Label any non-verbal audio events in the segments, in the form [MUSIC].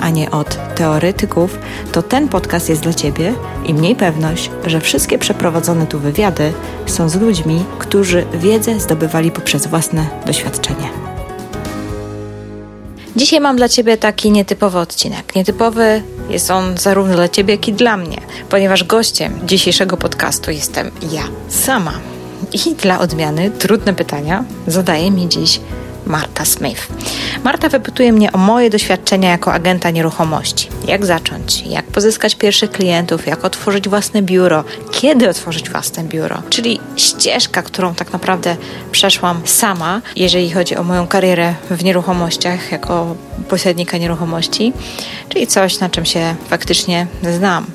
a nie od teoretyków, to ten podcast jest dla Ciebie i mniej pewność, że wszystkie przeprowadzone tu wywiady są z ludźmi, którzy wiedzę zdobywali poprzez własne doświadczenie. Dzisiaj mam dla Ciebie taki nietypowy odcinek. Nietypowy jest on zarówno dla Ciebie, jak i dla mnie, ponieważ gościem dzisiejszego podcastu jestem ja sama. I dla odmiany trudne pytania zadaje mi dziś Marta Smith. Marta wypytuje mnie o moje doświadczenia jako agenta nieruchomości. Jak zacząć, jak pozyskać pierwszych klientów, jak otworzyć własne biuro, kiedy otworzyć własne biuro, czyli ścieżka, którą tak naprawdę przeszłam sama, jeżeli chodzi o moją karierę w nieruchomościach jako pośrednika nieruchomości, czyli coś, na czym się faktycznie znam.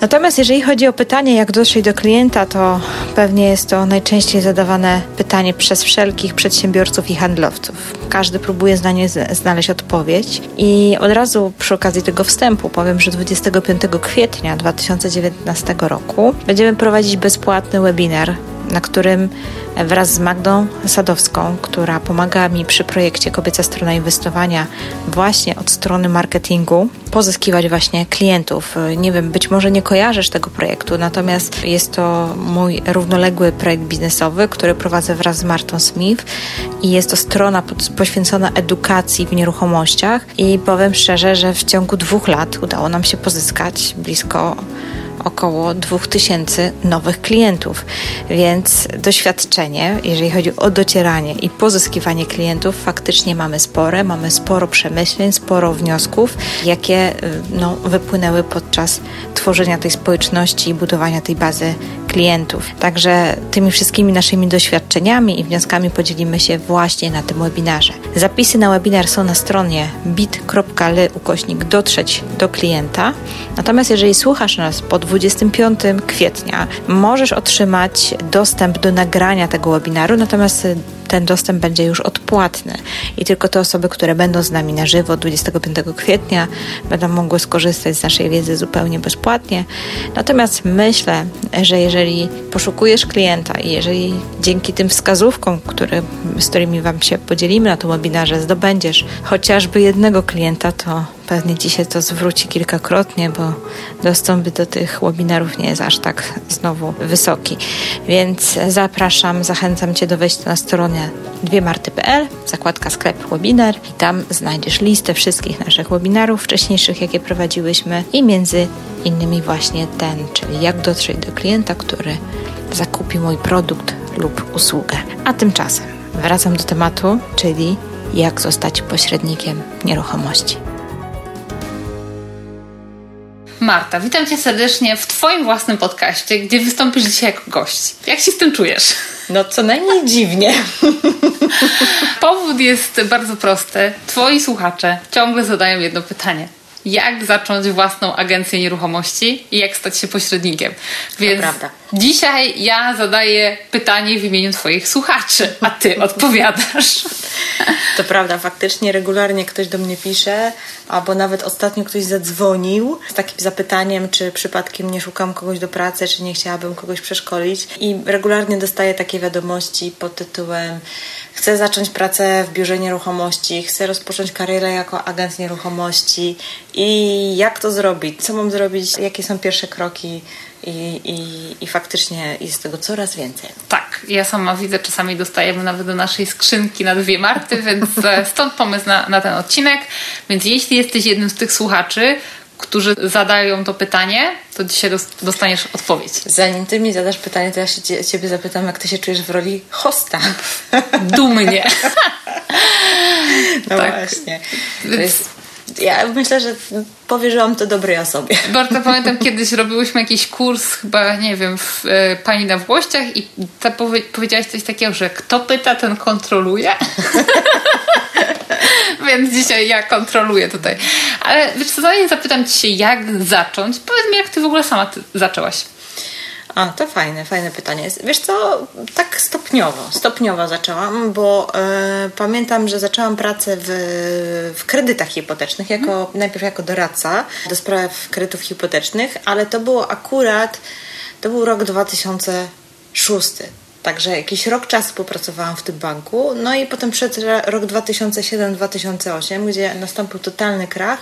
Natomiast jeżeli chodzi o pytanie, jak dotrzeć do klienta, to pewnie jest to najczęściej zadawane pytanie przez wszelkich przedsiębiorców i handlowców. Każdy próbuje na nie znaleźć odpowiedź. I od razu przy okazji tego wstępu powiem, że 25 kwietnia 2019 roku będziemy prowadzić bezpłatny webinar na którym wraz z Magdą Sadowską, która pomaga mi przy projekcie Kobieca Strona Inwestowania właśnie od strony marketingu, pozyskiwać właśnie klientów. Nie wiem, być może nie kojarzysz tego projektu, natomiast jest to mój równoległy projekt biznesowy, który prowadzę wraz z Martą Smith i jest to strona poświęcona edukacji w nieruchomościach i powiem szczerze, że w ciągu dwóch lat udało nam się pozyskać blisko około 2000 nowych klientów, więc doświadczenie, jeżeli chodzi o docieranie i pozyskiwanie klientów, faktycznie mamy spore, mamy sporo przemyśleń, sporo wniosków, jakie y, no, wypłynęły podczas tworzenia tej społeczności i budowania tej bazy klientów. Także tymi wszystkimi naszymi doświadczeniami i wnioskami podzielimy się właśnie na tym webinarze. Zapisy na webinar są na stronie bit.ly ukośnik dotrzeć do klienta. Natomiast jeżeli słuchasz nas po 25 kwietnia, możesz otrzymać dostęp do nagrania tego webinaru, natomiast ten dostęp będzie już odpłatny i tylko te osoby, które będą z nami na żywo 25 kwietnia, będą mogły skorzystać z naszej wiedzy zupełnie bezpłatnie. Natomiast myślę, że jeżeli poszukujesz klienta i jeżeli dzięki tym wskazówkom, które, z którymi Wam się podzielimy na tym webinarze, zdobędziesz chociażby jednego klienta, to pewnie się to zwróci kilkakrotnie, bo dostęp do tych webinarów nie jest aż tak znowu wysoki. Więc zapraszam, zachęcam Cię do wejścia na stronę dwiemarty.pl, zakładka sklep webinar i tam znajdziesz listę wszystkich naszych webinarów wcześniejszych, jakie prowadziłyśmy i między innymi właśnie ten, czyli jak dotrzeć do klienta, który zakupi mój produkt lub usługę. A tymczasem wracam do tematu, czyli jak zostać pośrednikiem nieruchomości. Marta, witam Cię serdecznie w Twoim własnym podcaście, gdzie wystąpisz dzisiaj jako gość. Jak się z tym czujesz? No, co najmniej dziwnie. [LAUGHS] Powód jest bardzo prosty. Twoi słuchacze ciągle zadają jedno pytanie jak zacząć własną agencję nieruchomości i jak stać się pośrednikiem. Więc dzisiaj ja zadaję pytanie w imieniu Twoich słuchaczy, a Ty odpowiadasz. To prawda, faktycznie regularnie ktoś do mnie pisze, albo nawet ostatnio ktoś zadzwonił z takim zapytaniem, czy przypadkiem nie szukam kogoś do pracy, czy nie chciałabym kogoś przeszkolić. I regularnie dostaję takie wiadomości pod tytułem chcę zacząć pracę w biurze nieruchomości, chcę rozpocząć karierę jako agent nieruchomości i jak to zrobić, co mam zrobić, jakie są pierwsze kroki. I, i, I faktycznie jest tego coraz więcej. Tak, ja sama widzę, czasami dostajemy nawet do naszej skrzynki na dwie Marty, więc e, stąd pomysł na, na ten odcinek. Więc jeśli jesteś jednym z tych słuchaczy, którzy zadają to pytanie, to dzisiaj dostaniesz odpowiedź. Zanim ty mi zadasz pytanie, to ja się ciebie zapytam, jak ty się czujesz w roli hosta. Dumnie. [LAUGHS] No tak. właśnie. To jest ja myślę, że powierzyłam to dobrej osobie. Bardzo pamiętam, kiedyś robiłyśmy jakiś kurs, chyba, nie wiem, w, e, pani na Włościach i ta powie, powiedziałaś coś takiego, że kto pyta, ten kontroluje. [LAUGHS] Więc dzisiaj ja kontroluję tutaj. Ale wiesz co, zanim zapytam Ci się, jak zacząć, powiedz mi, jak Ty w ogóle sama zaczęłaś. A, to fajne, fajne pytanie. Wiesz co, tak stopniowo, stopniowo zaczęłam, bo e, pamiętam, że zaczęłam pracę w, w kredytach hipotecznych, jako, hmm. najpierw jako doradca do spraw kredytów hipotecznych, ale to było akurat, to był rok 2006. Także jakiś rok czasu popracowałam w tym banku. No i potem przed rok 2007-2008, gdzie nastąpił totalny krach.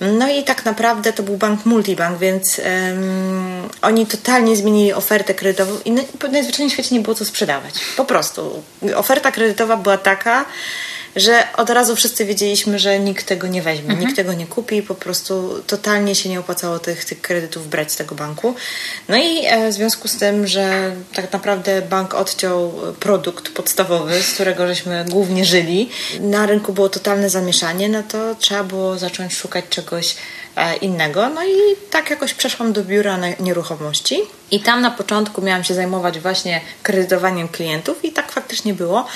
No i tak naprawdę to był bank multibank, więc um, oni totalnie zmienili ofertę kredytową i najzwyczajniej w świecie nie było co sprzedawać. Po prostu. Oferta kredytowa była taka, że od razu wszyscy wiedzieliśmy, że nikt tego nie weźmie, mhm. nikt tego nie kupi, po prostu totalnie się nie opłacało tych, tych kredytów brać z tego banku. No i e, w związku z tym, że tak naprawdę bank odciął produkt podstawowy, z którego żeśmy głównie żyli, na rynku było totalne zamieszanie, no to trzeba było zacząć szukać czegoś E, innego. No i tak jakoś przeszłam do biura nieruchomości i tam na początku miałam się zajmować właśnie kredytowaniem klientów i tak faktycznie było,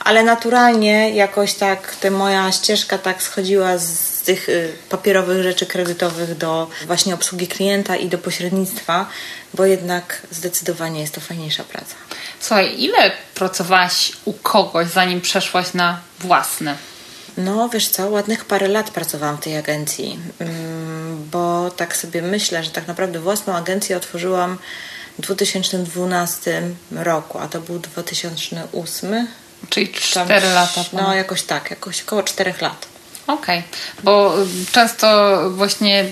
ale naturalnie jakoś tak ta moja ścieżka tak schodziła z tych y, papierowych rzeczy kredytowych do właśnie obsługi klienta i do pośrednictwa, bo jednak zdecydowanie jest to fajniejsza praca. Słuchaj, ile pracowałaś u kogoś, zanim przeszłaś na własne? No, wiesz co, ładnych parę lat pracowałam w tej agencji, mm, bo tak sobie myślę, że tak naprawdę własną agencję otworzyłam w 2012 roku, a to był 2008. Czyli 4 lata. No, jakoś tak, jakoś około 4 lat. Okej, okay. bo często właśnie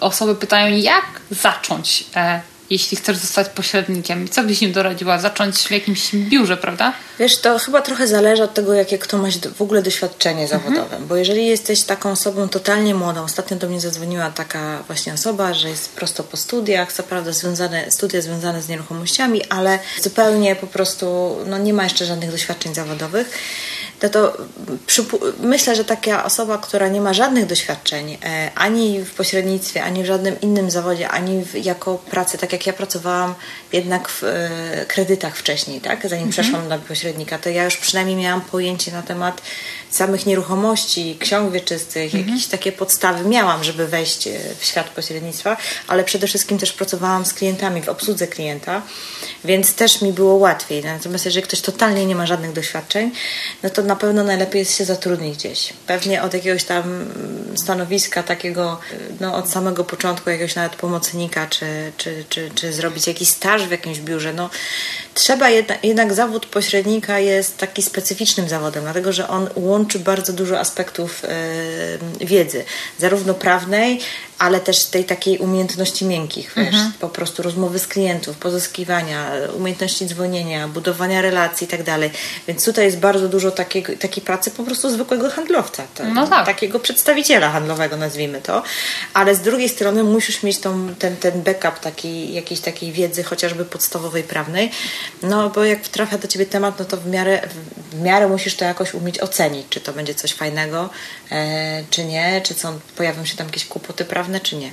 osoby pytają, jak zacząć e, jeśli chcesz zostać pośrednikiem? Co byś im doradziła? Zacząć w jakimś biurze, prawda? Wiesz, to chyba trochę zależy od tego, jakie kto ma w ogóle doświadczenie mhm. zawodowe. Bo jeżeli jesteś taką osobą totalnie młodą, ostatnio do mnie zadzwoniła taka właśnie osoba, że jest prosto po studiach, co prawda związane, studia związane z nieruchomościami, ale zupełnie po prostu no, nie ma jeszcze żadnych doświadczeń zawodowych no to myślę, że taka osoba, która nie ma żadnych doświadczeń e, ani w pośrednictwie, ani w żadnym innym zawodzie, ani w, jako pracy, tak jak ja pracowałam jednak w e, kredytach wcześniej, tak? zanim mhm. przeszłam na pośrednika, to ja już przynajmniej miałam pojęcie na temat samych nieruchomości, ksiąg wieczystych, mhm. jakieś takie podstawy miałam, żeby wejść e, w świat pośrednictwa, ale przede wszystkim też pracowałam z klientami, w obsłudze klienta, więc też mi było łatwiej. Natomiast jeżeli ktoś totalnie nie ma żadnych doświadczeń, no to na pewno najlepiej jest się zatrudnić gdzieś. Pewnie od jakiegoś tam stanowiska takiego, no od samego początku jakiegoś nawet pomocnika, czy, czy, czy, czy zrobić jakiś staż w jakimś biurze. No, trzeba jednak, jednak zawód pośrednika jest taki specyficznym zawodem, dlatego że on łączy bardzo dużo aspektów wiedzy, zarówno prawnej, ale też tej takiej umiejętności miękkich, wiesz, mhm. po prostu rozmowy z klientów, pozyskiwania, umiejętności dzwonienia, budowania relacji i tak dalej. Więc tutaj jest bardzo dużo takiej, takiej pracy po prostu zwykłego handlowca, no tak. takiego przedstawiciela handlowego nazwijmy to, ale z drugiej strony musisz mieć tą, ten, ten backup takiej, jakiejś takiej wiedzy chociażby podstawowej, prawnej, no bo jak trafia do Ciebie temat, no to w miarę, w miarę musisz to jakoś umieć ocenić, czy to będzie coś fajnego, e, czy nie, czy co, pojawią się tam jakieś kłopoty prawne, prawne, czy nie.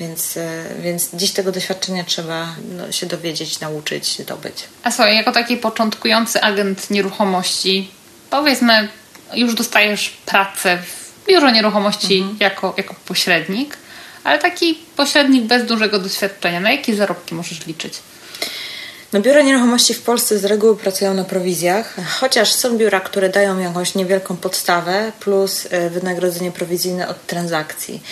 Więc, e, więc dziś tego doświadczenia trzeba no, się dowiedzieć, nauczyć, zdobyć. A słuchaj, jako taki początkujący agent nieruchomości, powiedzmy, już dostajesz pracę w biurze nieruchomości mhm. jako, jako pośrednik, ale taki pośrednik bez dużego doświadczenia. Na jakie zarobki możesz liczyć? No, biura nieruchomości w Polsce z reguły pracują na prowizjach, chociaż są biura, które dają jakąś niewielką podstawę plus e, wynagrodzenie prowizyjne od transakcji.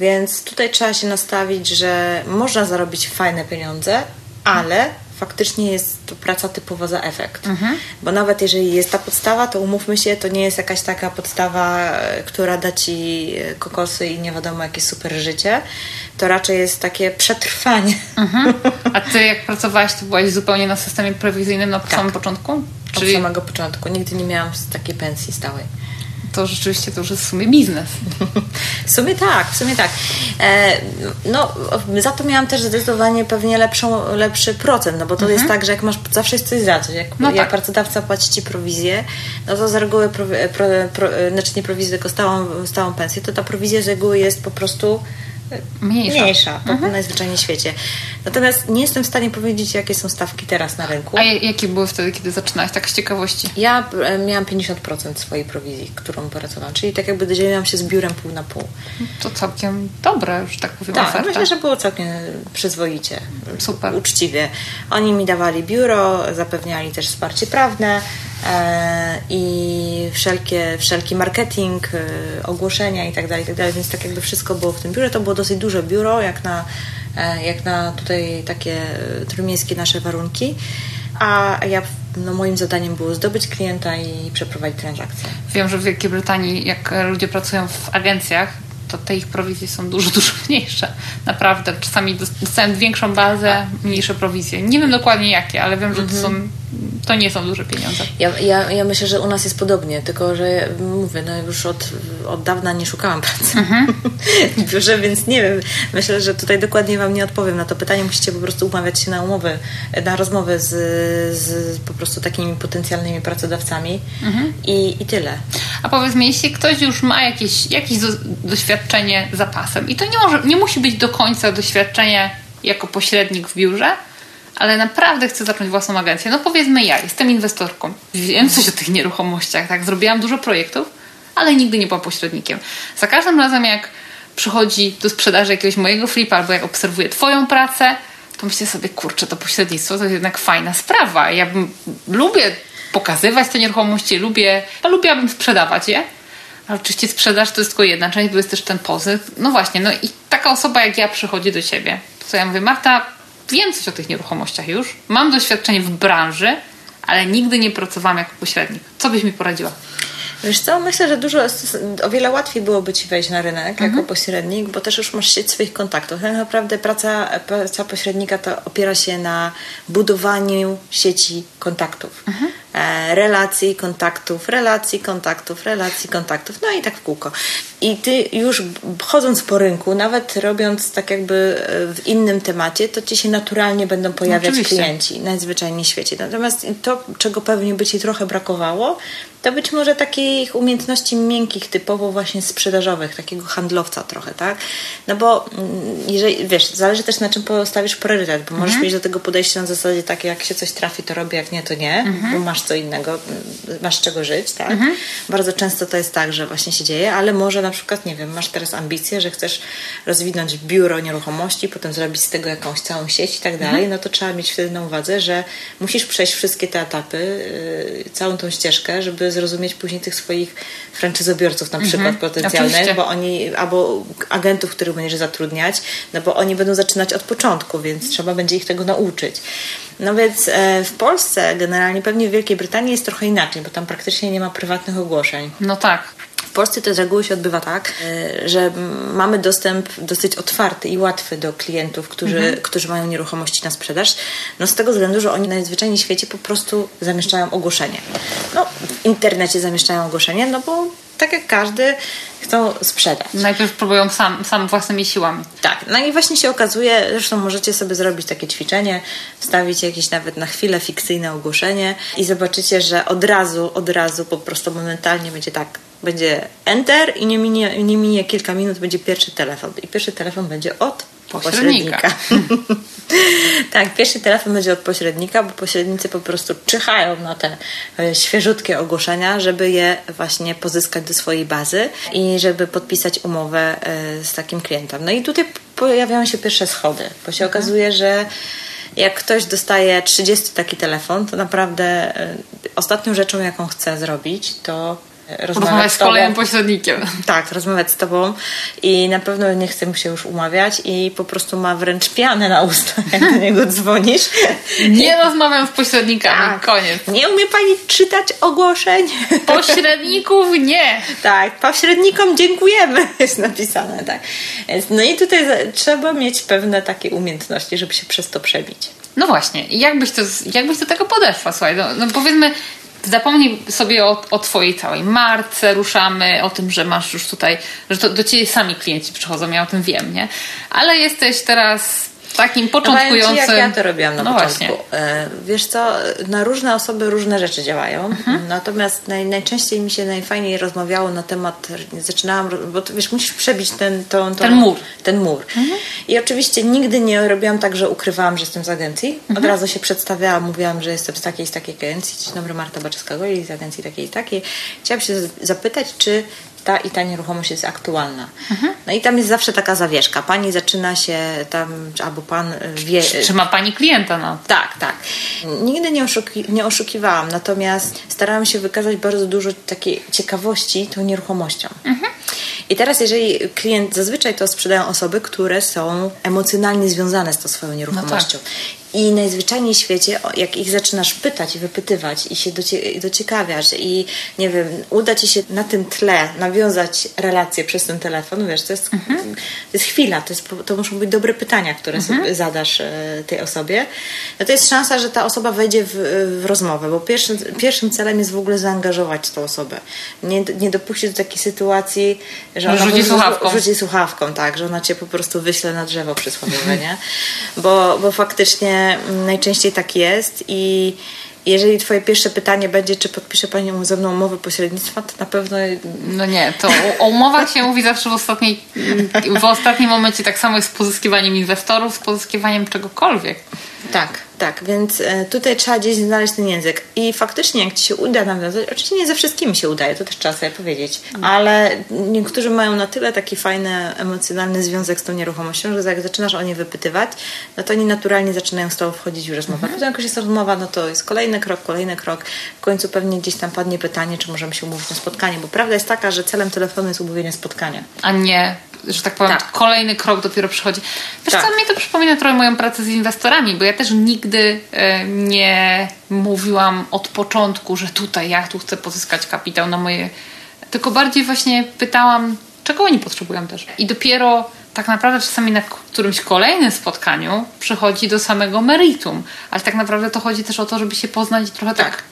Więc tutaj trzeba się nastawić, że można zarobić fajne pieniądze, ale faktycznie jest to praca typowa za efekt. Mhm. Bo nawet jeżeli jest ta podstawa, to umówmy się, to nie jest jakaś taka podstawa, która da ci kokosy i nie wiadomo jakie super życie. To raczej jest takie przetrwanie. Mhm. [LAUGHS] A ty jak pracowałaś, to byłaś zupełnie na systemie prowizyjnym na tak. samym początku? Czyli... Od samego początku. Nigdy nie miałam takiej pensji stałej to rzeczywiście to już jest w sumie biznes. [LAUGHS] W sumie tak, w sumie tak. E, no, za to miałam też zdecydowanie pewnie lepszą, lepszy procent, no bo to mhm. jest tak, że jak masz, zawsze jest coś za coś. Jak, no jak tak. pracodawca płaci ci prowizję, no to z reguły, pro, pro, pro, znaczy nie prowizję, tylko stałą, stałą pensję, to ta prowizja z reguły jest po prostu Mniejsza. Mniejsza, po mhm. najzwyczajniej świecie. Natomiast nie jestem w stanie powiedzieć, jakie są stawki teraz na rynku. A jakie były wtedy, kiedy zaczynałaś, tak z ciekawości? Ja e, miałam 50% swojej prowizji, którą pracowałam, czyli tak jakby dzieliłam się z biurem pół na pół. To całkiem dobre, już tak powiem, Tak, oferta. myślę, że było całkiem przyzwoicie. Super. Uczciwie. Oni mi dawali biuro, zapewniali też wsparcie prawne, i wszelkie, wszelki marketing, e, ogłoszenia i tak dalej, tak więc tak jakby wszystko było w tym biurze. To było dosyć duże biuro, jak na, e, jak na tutaj takie trójmiejskie nasze warunki. A ja, no moim zadaniem było zdobyć klienta i przeprowadzić transakcję. Wiem, że w Wielkiej Brytanii, jak ludzie pracują w agencjach, to te ich prowizje są dużo, [LAUGHS] dużo mniejsze. Naprawdę. Czasami dostałem większą bazę, mniejsze prowizje. Nie wiem dokładnie jakie, ale wiem, że to są to nie są duże pieniądze. Ja, ja, ja myślę, że u nas jest podobnie, tylko że mówię, no już od, od dawna nie szukałam pracy mhm. [LAUGHS] w biurze, więc nie wiem. Myślę, że tutaj dokładnie Wam nie odpowiem na to pytanie. Musicie po prostu umawiać się na umowy, na rozmowy z, z po prostu takimi potencjalnymi pracodawcami mhm. i, i tyle. A powiedz mi, jeśli ktoś już ma jakieś, jakieś doświadczenie za pasem i to nie, może, nie musi być do końca doświadczenie jako pośrednik w biurze, ale naprawdę chcę zacząć własną agencję. No powiedzmy ja, jestem inwestorką, wiem coś o tych nieruchomościach, tak, zrobiłam dużo projektów, ale nigdy nie byłam pośrednikiem. Za każdym razem jak przychodzi do sprzedaży jakiegoś mojego flipa albo jak obserwuję twoją pracę, to myślę sobie, kurczę, to pośrednictwo to jest jednak fajna sprawa. Ja bym, lubię pokazywać te nieruchomości, lubię, a lubiłabym sprzedawać je. Ale oczywiście sprzedaż to jest tylko jedna część, bo jest też ten pozyw. No właśnie, no i taka osoba jak ja przychodzi do ciebie. To ja mówię, Marta, wiem coś o tych nieruchomościach już, mam doświadczenie w branży, ale nigdy nie pracowałam jako pośrednik. Co byś mi poradziła? Wiesz co, myślę, że dużo, o wiele łatwiej byłoby Ci wejść na rynek mhm. jako pośrednik, bo też już masz sieć swoich kontaktów. Tak naprawdę praca, praca pośrednika to opiera się na budowaniu sieci kontaktów. Mhm. E, relacji, kontaktów, relacji, kontaktów, relacji, kontaktów, no i tak w kółko. I ty już chodząc po rynku, nawet robiąc tak jakby e, w innym temacie, to ci się naturalnie będą pojawiać Oczywiście. klienci najzwyczajniej w świecie. Natomiast to, czego pewnie by ci trochę brakowało, to być może takich umiejętności miękkich, typowo właśnie sprzedażowych, takiego handlowca trochę, tak? No bo mm, jeżeli, wiesz, zależy też na czym postawisz priorytet, bo możesz mhm. mieć do tego podejście na zasadzie takie, jak się coś trafi, to robię, jak nie, to nie, mhm. bo masz co innego, masz z czego żyć, tak? Mhm. Bardzo często to jest tak, że właśnie się dzieje, ale może na przykład, nie wiem, masz teraz ambicje, że chcesz rozwinąć biuro nieruchomości, potem zrobić z tego jakąś całą sieć i tak mhm. dalej, no to trzeba mieć wtedy na uwadze, że musisz przejść wszystkie te etapy, yy, całą tą ścieżkę, żeby zrozumieć później tych swoich franczyzobiorców na mhm. przykład potencjalnych, Oczywiście. bo oni, albo agentów, których będziesz zatrudniać, no bo oni będą zaczynać od początku, więc trzeba będzie ich tego nauczyć. No więc e, w Polsce generalnie, pewnie w Wielkiej Brytanii jest trochę inaczej, bo tam praktycznie nie ma prywatnych ogłoszeń. No tak. W Polsce to z reguły się odbywa tak, e, że mamy dostęp dosyć otwarty i łatwy do klientów, którzy, mhm. którzy mają nieruchomości na sprzedaż. No z tego względu, że oni najzwyczajniej w świecie po prostu zamieszczają ogłoszenie. No, w internecie zamieszczają ogłoszenie, no bo tak jak każdy, chcą sprzedać. Najpierw próbują sam, sam własnymi siłami. Tak, no i właśnie się okazuje, zresztą możecie sobie zrobić takie ćwiczenie, wstawić jakieś nawet na chwilę fikcyjne ogłoszenie i zobaczycie, że od razu, od razu po prostu momentalnie będzie tak, będzie enter i nie minie, nie minie kilka minut, będzie pierwszy telefon. I pierwszy telefon będzie od pośrednika. pośrednika. [LAUGHS] tak, pierwszy telefon będzie od pośrednika, bo pośrednicy po prostu czyhają na te e, świeżutkie ogłoszenia, żeby je właśnie pozyskać do swojej bazy i żeby podpisać umowę e, z takim klientem. No i tutaj pojawiają się pierwsze schody, bo się mhm. okazuje, że jak ktoś dostaje 30 taki telefon, to naprawdę e, ostatnią rzeczą, jaką chce zrobić, to rozmawiać z, z kolejnym pośrednikiem. Tak, rozmawiać z tobą i na pewno nie chce mu się już umawiać i po prostu ma wręcz pianę na ustach, [LAUGHS] jak do niego dzwonisz. Nie rozmawiam z pośrednikami, tak. koniec. Nie umie pani czytać ogłoszeń? Pośredników nie. Tak, pośrednikom dziękujemy, [LAUGHS] jest napisane, tak. No i tutaj trzeba mieć pewne takie umiejętności, żeby się przez to przebić. No właśnie, jak byś, to, jak byś do tego podeszła? Słuchaj, no, no powiedzmy, Zapomnij sobie o, o Twojej całej marce, ruszamy, o tym, że masz już tutaj, że to do Ciebie sami klienci przychodzą, ja o tym wiem, nie? Ale jesteś teraz takim początkującym... Ci, jak ja to robiłam na no początku. Właśnie. E, wiesz co, na różne osoby różne rzeczy działają, mhm. natomiast naj, najczęściej mi się najfajniej rozmawiało na temat, zaczynałam, bo wiesz, musisz przebić ten, tą, tą, ten mur. Ten mur. Mhm. I oczywiście nigdy nie robiłam tak, że ukrywałam, że jestem z agencji. Od mhm. razu się przedstawiałam, mówiłam, że jestem z takiej z takiej agencji. Dzień dobry, Marta Baczewska-Goli z agencji takiej i takiej. Chciałam się zapytać, czy ta i ta nieruchomość jest aktualna. Mhm. No i tam jest zawsze taka zawieszka. Pani zaczyna się tam, albo pan wie... Czy, ma pani klienta? No? Tak, tak. Nigdy nie, oszuki, nie oszukiwałam, natomiast starałam się wykazać bardzo dużo takiej ciekawości tą nieruchomością. Mhm. I teraz, jeżeli klient, zazwyczaj to sprzedają osoby, które są emocjonalnie związane z tą swoją nieruchomością. No tak. I najzwyczajniej w świecie, jak ich zaczynasz pytać i wypytywać i się docie, dociekawiasz i nie wiem, uda ci się na tym tle nawiązać relację przez ten telefon, wiesz, to jest, mhm. to jest chwila, to, jest, to muszą być dobre pytania, które mhm. zadasz e, tej osobie, no to jest szansa, że ta osoba wejdzie w, w rozmowę, bo pierwszym, pierwszym celem jest w ogóle zaangażować tą osobę. Nie, nie dopuścić do takiej sytuacji, że ona rzuci słuchawką. rzuci słuchawką, tak, że ona cię po prostu wyśle na drzewo przysłowiowe, [LAUGHS] nie? Bo, bo faktycznie najczęściej tak jest i jeżeli twoje pierwsze pytanie będzie, czy podpisze Pani ze mną umowę pośrednictwa, to na pewno... No nie, to o umowach się mówi zawsze w, ostatniej, w ostatnim momencie tak samo jest z pozyskiwaniem inwestorów, z pozyskiwaniem czegokolwiek. Tak, tak, więc e, tutaj trzeba gdzieś znaleźć ten język. I faktycznie, jak ci się uda nawiązać, oczywiście nie ze wszystkimi się udaje, to też trzeba sobie powiedzieć, ale niektórzy mają na tyle taki fajny, emocjonalny związek z tą nieruchomością, że jak zaczynasz o nie wypytywać, no to oni naturalnie zaczynają z tobą wchodzić w rozmowę. Mhm. Potem jak już jest rozmowa, no to jest kolejny krok, kolejny krok. W końcu pewnie gdzieś tam padnie pytanie, czy możemy się umówić na spotkanie, bo prawda jest taka, że celem telefonu jest umówienie spotkania. A nie że tak powiem, tak. kolejny krok dopiero przychodzi. Wiesz tak. co, mi to przypomina trochę moją pracę z inwestorami, bo ja też nigdy e, nie mówiłam od początku, że tutaj ja tu chcę pozyskać kapitał na moje... Tylko bardziej właśnie pytałam, czego oni potrzebują też. I dopiero tak naprawdę czasami na którymś kolejnym spotkaniu przychodzi do samego meritum. Ale tak naprawdę to chodzi też o to, żeby się poznać i trochę tak, tak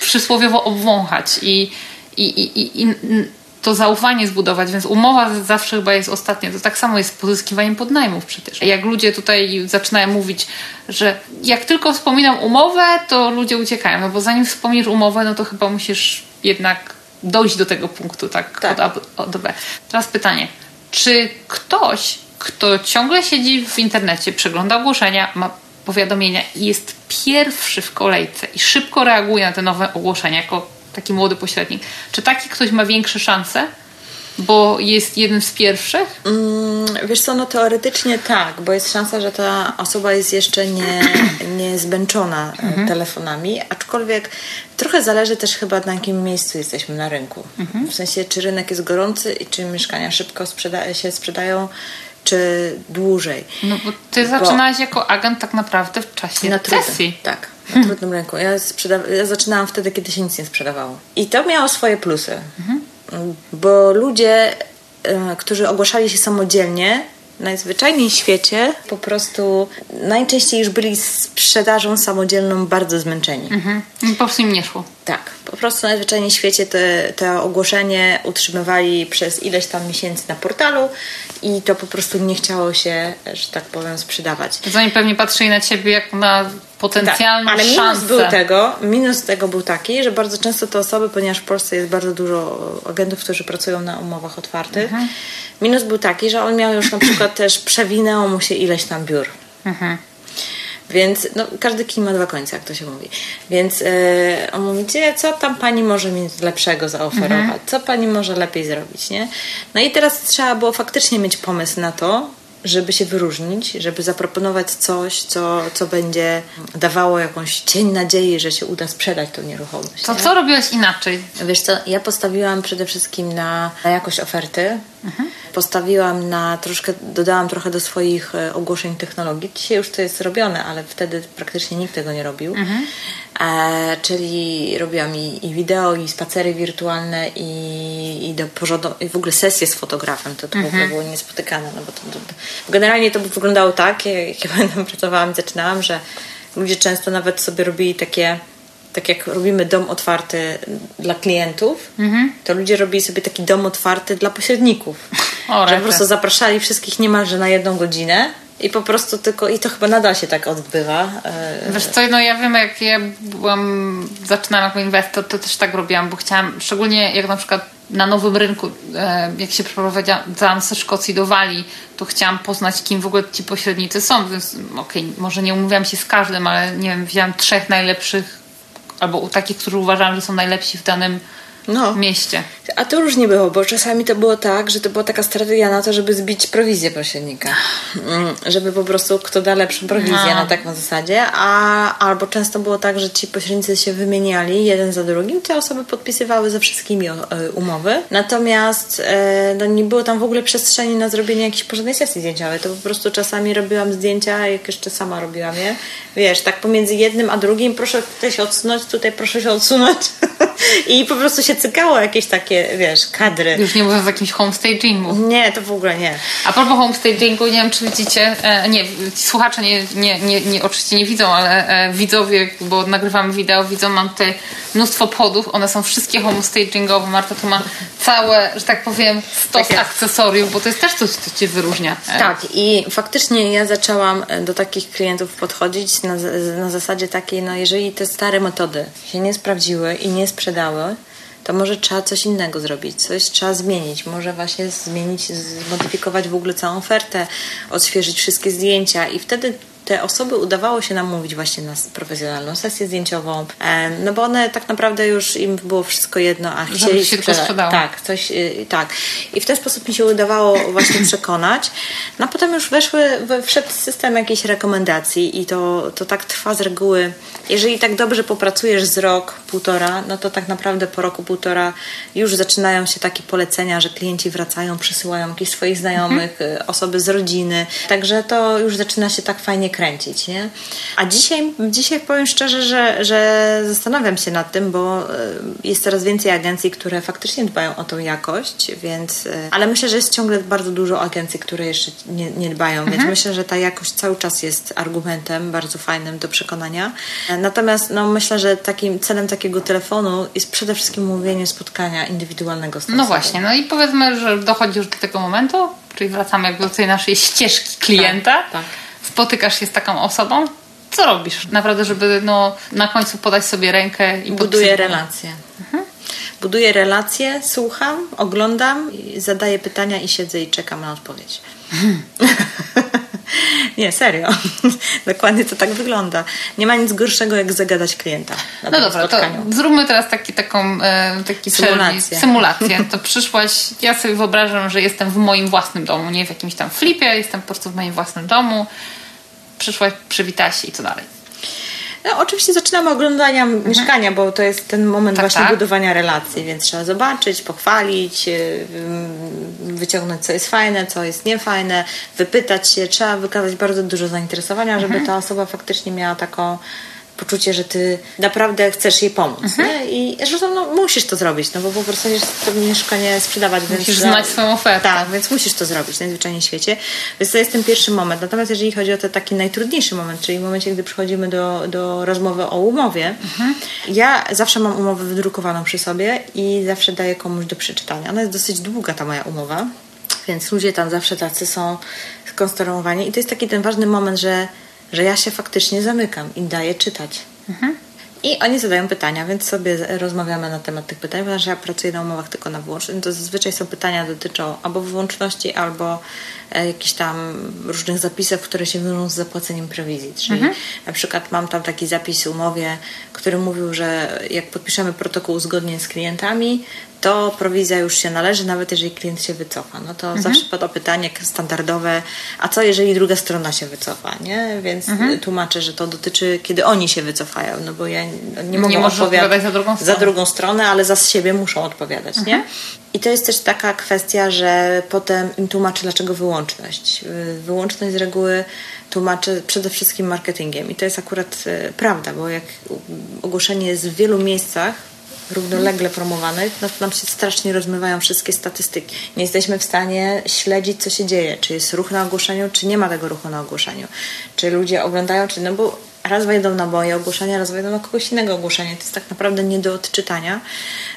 przysłowiowo obwąchać i, i, i, i to zaufanie zbudować, więc umowa zawsze chyba jest ostatnia. To tak samo jest z pozyskiwaniem podnajmów przecież. Jak ludzie tutaj zaczynają mówić, że jak tylko wspominam umowę, to ludzie uciekają, no bo zanim wspomnisz umowę, no to chyba musisz jednak dojść do tego punktu, tak, tak. Od, A, od B. Teraz pytanie, czy ktoś, kto ciągle siedzi w internecie, przegląda ogłoszenia, ma powiadomienia i jest pierwszy w kolejce i szybko reaguje na te nowe ogłoszenia jako taki młody pośrednik. Czy taki ktoś ma większe szanse? Bo jest jednym z pierwszych? Mm, wiesz co, no teoretycznie tak, bo jest szansa, że ta osoba jest jeszcze nie, [CLEARS THROAT] nie zmęczona e, mhm. telefonami, aczkolwiek trochę zależy też chyba na jakim miejscu jesteśmy na rynku. Mhm. W sensie, czy rynek jest gorący i czy mieszkania szybko sprzeda się sprzedają, czy dłużej. No bo ty bo zaczynałaś jako agent tak naprawdę w czasie na recesji. Tak, na trudnym rynku. Ja, sprzeda- ja zaczynałam wtedy, kiedy się nic nie sprzedawało. I to miało swoje plusy, mhm. Bo ludzie, e, którzy ogłaszali się samodzielnie, najzwyczajniej w świecie po prostu najczęściej już byli sprzedażą samodzielną bardzo zmęczeni. Mhm. Po prostu im nie szło. Tak. Po prostu najzwyczajniej w świecie te, te ogłoszenie utrzymywali przez ileś tam miesięcy na portalu i to po prostu nie chciało się, że tak powiem, sprzedawać. To oni pewnie patrzyli na ciebie jak na potencjalną tak, ale minus szansę. Był tego, minus tego był taki, że bardzo często te osoby, ponieważ w Polsce jest bardzo dużo agentów, którzy pracują na umowach otwartych, mhm. minus był taki, że on miał już na przykład też przewinęło mu się ileś tam biur. Mhm. Więc no, każdy kij ma dwa końce, jak to się mówi. Więc yy, on mówi, co tam pani może mi lepszego zaoferować? Mhm. Co pani może lepiej zrobić, nie? No i teraz trzeba było faktycznie mieć pomysł na to, żeby się wyróżnić, żeby zaproponować coś, co, co będzie dawało jakąś cień nadziei, że się uda sprzedać tą nieruchomość. To nie? co robiłaś inaczej? Wiesz co, ja postawiłam przede wszystkim na, na jakość oferty. Mhm. Postawiłam na troszkę, dodałam trochę do swoich e, ogłoszeń technologii. Dzisiaj już to jest robione, ale wtedy praktycznie nikt tego nie robił. Mhm. E, czyli robiłam i, i, wideo, i spacery wirtualne, i, i, do porządu, i w ogóle sesje z fotografem. To, to mhm. w ogóle było niespotykane. No bo to, to, to, generalnie to wyglądało tak, jak ja [LAUGHS] pamiętam, pracowałam i zaczynałam, że ludzie często nawet sobie robili takie tak jak robimy dom otwarty dla klientów, mhm. to ludzie robili sobie taki dom otwarty dla pośredników. O, że po prostu zapraszali wszystkich niemalże na jedną godzinę I po prostu tylko, i to chyba nadal się tak odbywa. E, Wiesz co, no ja wiem, jak ja byłam, zaczynałam jako inwestor, to też tak robiłam, bo chciałam, szczególnie jak na przykład na nowym rynku, e, jak się przeprowadzałam ze Szkocji do Walii, to chciałam poznać, kim w ogóle ci pośrednicy są. Więc okej, okay, może nie umówiłam się z każdym, ale nie wiem, wziąłam trzech najlepszych, albo takich, którzy uważam, że są najlepsi w danym no. mieście. A to różnie było, bo czasami to było tak, że to była taka strategia na to, żeby zbić prowizję pośrednika. Mm, żeby po prostu kto da lepszą prowizję no. na taką zasadzie, a albo często było tak, że ci pośrednicy się wymieniali jeden za drugim, te osoby podpisywały ze wszystkimi e, umowy. Natomiast e, no, nie było tam w ogóle przestrzeni na zrobienie jakiejś porządnej sesji zdjęciowej. To po prostu czasami robiłam zdjęcia, jak jeszcze sama robiłam je. Wiesz, tak pomiędzy jednym a drugim, proszę tutaj się odsunąć, tutaj proszę się odsunąć. [LAUGHS] [LAUGHS] I po prostu się cykało jakieś takie, wiesz, kadry. Już nie mówiąc o jakimś homestagingu. Nie, to w ogóle nie. A propos homestagingu, nie wiem, czy widzicie, e, nie, słuchacze nie, nie, nie, nie, oczywiście nie widzą, ale e, widzowie, bo nagrywamy wideo, widzą, mam tutaj mnóstwo podów, one są wszystkie homestagingowe. Marta tu ma całe, że tak powiem, stos tak akcesoriów, bo to jest też coś, co cię wyróżnia. E. Tak, i faktycznie ja zaczęłam do takich klientów podchodzić na, na zasadzie takiej, no jeżeli te stare metody się nie sprawdziły i nie sprzedały, to może trzeba coś innego zrobić, coś trzeba zmienić. Może właśnie zmienić, zmodyfikować w ogóle całą ofertę, odświeżyć wszystkie zdjęcia i wtedy te osoby udawało się namówić właśnie na profesjonalną sesję zdjęciową, no bo one tak naprawdę już im było wszystko jedno, a chcieli się tylko sprzedało. Tak, coś, y, tak. I w ten sposób mi się udawało właśnie [CLEARS THROAT] przekonać. No a potem już weszły, wszedł system jakiejś rekomendacji i to, to tak trwa z reguły. Jeżeli tak dobrze popracujesz z rok, półtora, no to tak naprawdę po roku, półtora już zaczynają się takie polecenia, że klienci wracają, przysyłają jakichś swoich znajomych, mhm. osoby z rodziny. Także to już zaczyna się tak fajnie kręcić, nie? A dzisiaj, dzisiaj powiem szczerze, że, że zastanawiam się nad tym, bo e, jest coraz więcej agencji, które faktycznie dbają o tą jakość, więc, e, ale myślę, że jest ciągle bardzo dużo agencji, które jeszcze nie, nie dbają, mhm. więc myślę, że ta jakość cały czas jest argumentem bardzo fajnym do przekonania. Natomiast no, myślę, że takim celem takiego telefonu jest przede wszystkim mówienie spotkania indywidualnego z No właśnie, no i powiedzmy, że dochodzi już do tego momentu, czyli wracamy jakby do tej naszej ścieżki klienta. tak. tak spotykasz się z taką osobą, co robisz? Naprawdę, żeby no, na końcu podać sobie rękę i Buduję relacje. Mhm. Buduję relacje, słucham, oglądam, zadaję pytania i siedzę i czekam na odpowiedź. [LAUGHS] Nie, serio. [LAUGHS] Dokładnie to tak wygląda. Nie ma nic gorszego, jak zagadać klienta. no dobra, spotkaniu. to zróbmy teraz taki, taką e, taki symulację. symulację. [LAUGHS] To przyszłaś, ja sobie wyobrażam, że jestem w moim własnym domu, nie w jakimś tam flipie, jestem po prostu w moim własnym domu. Przyszłaś, przywitałaś się i co dalej? No, oczywiście zaczynamy oglądania mhm. mieszkania, bo to jest ten moment tak, właśnie tak. budowania relacji, więc trzeba zobaczyć, pochwalić, y, wyciągnąć co jest fajne, co jest niefajne, wypytać się, trzeba wykazać bardzo dużo zainteresowania, żeby mhm. ta osoba faktycznie miała taką poczucie, że ty naprawdę chcesz jej pomóc. Mhm. Nie? I zresztą no, musisz to zrobić, no bo po prostu chcesz to mieszkanie sprzedawać. Musisz więc, znać swoją ofertę. Tak, więc musisz to zrobić najzwyczajniej w świecie. Więc to jest ten pierwszy moment. Natomiast jeżeli chodzi o ten taki najtrudniejszy moment, czyli w momencie, gdy przychodzimy do, do rozmowy o umowie, mhm. ja zawsze mam umowę wydrukowaną przy sobie i zawsze daję komuś do przeczytania. Ona jest dosyć długa, ta moja umowa, więc ludzie tam zawsze tacy są skonstruowani i to jest taki ten ważny moment, że że ja się faktycznie zamykam i daję czytać. Mhm. I oni zadają pytania, więc sobie rozmawiamy na temat tych pytań, ponieważ ja pracuję na umowach tylko na wyłączność. To zazwyczaj są pytania dotyczą albo wyłączności, albo jakichś tam różnych zapisów, które się wiążą z zapłaceniem prowizji. Czyli mhm. na przykład mam tam taki zapis w umowie, który mówił, że jak podpiszemy protokół uzgodnień z klientami, to prowizja już się należy, nawet jeżeli klient się wycofa. No to mhm. zawsze pada pytanie standardowe, a co jeżeli druga strona się wycofa, nie? Więc mhm. tłumaczę, że to dotyczy, kiedy oni się wycofają, no bo ja nie mogę nie odpowiadać za drugą, za drugą stronę, ale za siebie muszą odpowiadać, mhm. nie? I to jest też taka kwestia, że potem im tłumaczę, dlaczego wyłączność. Wyłączność z reguły tłumaczę przede wszystkim marketingiem i to jest akurat e, prawda, bo jak ogłoszenie jest w wielu miejscach, równolegle promowanych, no to nam się strasznie rozmywają wszystkie statystyki. Nie jesteśmy w stanie śledzić, co się dzieje, czy jest ruch na ogłoszeniu, czy nie ma tego ruchu na ogłoszeniu. Czy ludzie oglądają, czy no bo raz wejdą na moje ogłoszenia, raz wejdą na kogoś innego ogłoszenia. To jest tak naprawdę nie do odczytania,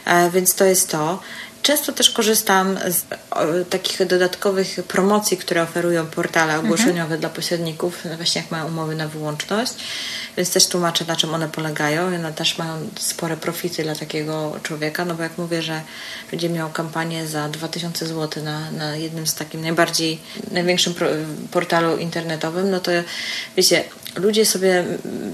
e, więc to jest to. Często też korzystam z o, takich dodatkowych promocji, które oferują portale ogłoszeniowe mhm. dla pośredników, no właśnie jak mają umowy na wyłączność, więc też tłumaczę, na czym one polegają one też mają spore profity dla takiego człowieka, no bo jak mówię, że będzie miał kampanię za 2000 zł na, na jednym z takim najbardziej, największym portalu internetowym, no to wiecie, ludzie sobie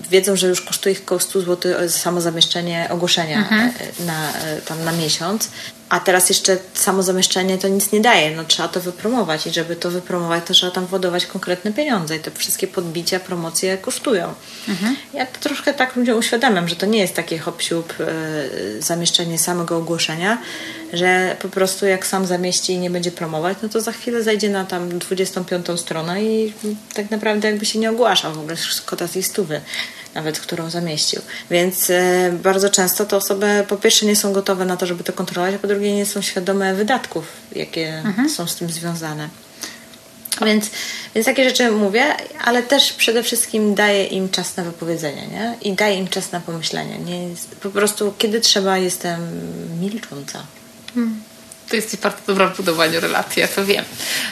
wiedzą, że już kosztuje ich około 100 zł samo zamieszczenie ogłoszenia mhm. na, tam na miesiąc, a teraz jeszcze samo zamieszczenie to nic nie daje. No, trzeba to wypromować i żeby to wypromować, to trzeba tam wodować konkretne pieniądze i te wszystkie podbicia, promocje kosztują. Mhm. Ja to troszkę tak ludziom uświadamiam, że to nie jest takie hop y, zamieszczenie samego ogłoszenia, że po prostu jak sam zamieści i nie będzie promować, no to za chwilę zajdzie na tam 25 stronę i tak naprawdę jakby się nie ogłaszał w ogóle szkoda tej stówy nawet którą zamieścił. Więc e, bardzo często te osoby po pierwsze nie są gotowe na to, żeby to kontrolować, a po drugie nie są świadome wydatków, jakie mhm. są z tym związane. Więc, więc takie rzeczy mówię, ale też przede wszystkim daję im czas na wypowiedzenie nie? i daję im czas na pomyślenie. Nie, po prostu kiedy trzeba jestem milcząca. Hmm. To jest bardzo dobra w budowaniu relacji, ja to wiem.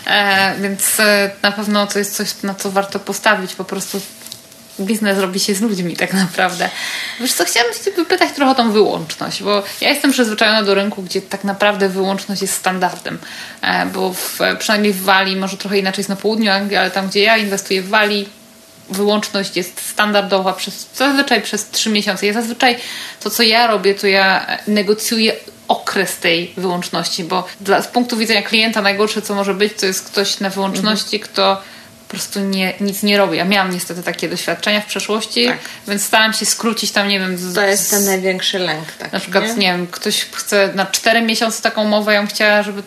E, więc e, na pewno to jest coś, na co warto postawić. Po prostu biznes robi się z ludźmi tak naprawdę. Wiesz co, chciałam się wypytać trochę o tą wyłączność, bo ja jestem przyzwyczajona do rynku, gdzie tak naprawdę wyłączność jest standardem, e, bo w, przynajmniej w Walii, może trochę inaczej jest na południu Anglii, ale tam, gdzie ja inwestuję w Walii, wyłączność jest standardowa przez, zazwyczaj przez trzy miesiące. Ja zazwyczaj to, co ja robię, to ja negocjuję okres tej wyłączności, bo dla, z punktu widzenia klienta najgorsze, co może być, to jest ktoś na wyłączności, mhm. kto po prostu nie, nic nie robię. Ja miałam niestety takie doświadczenia w przeszłości, tak. więc starałam się skrócić tam, nie wiem... Z, to jest ten największy lęk. Tak, na przykład, nie? nie wiem, ktoś chce na 4 miesiące taką umowę, ja bym chciała, żeby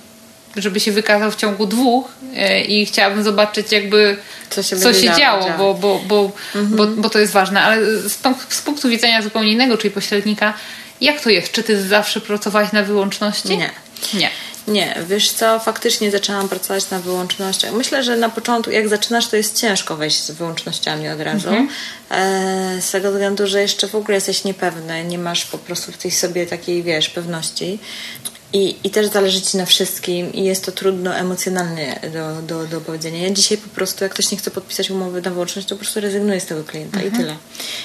żeby się wykazał w ciągu dwóch e, i chciałabym zobaczyć jakby co się, co się działo, bo, bo, bo, mhm. bo, bo to jest ważne. Ale z, z punktu widzenia zupełnie innego, czyli pośrednika, jak to jest? Czy ty zawsze pracowałaś na wyłączności? Nie. Nie. Nie, wiesz co, faktycznie zaczęłam pracować na wyłącznościach. Myślę, że na początku, jak zaczynasz, to jest ciężko wejść z wyłącznościami od razu. Mhm. E, z tego względu, że jeszcze w ogóle jesteś niepewny, nie masz po prostu w tej sobie takiej, wiesz, pewności. I, I też zależy ci na wszystkim i jest to trudno emocjonalnie do, do, do powiedzenia. Ja dzisiaj po prostu, jak ktoś nie chce podpisać umowy na wyłączność, to po prostu rezygnuję z tego klienta mhm. i tyle.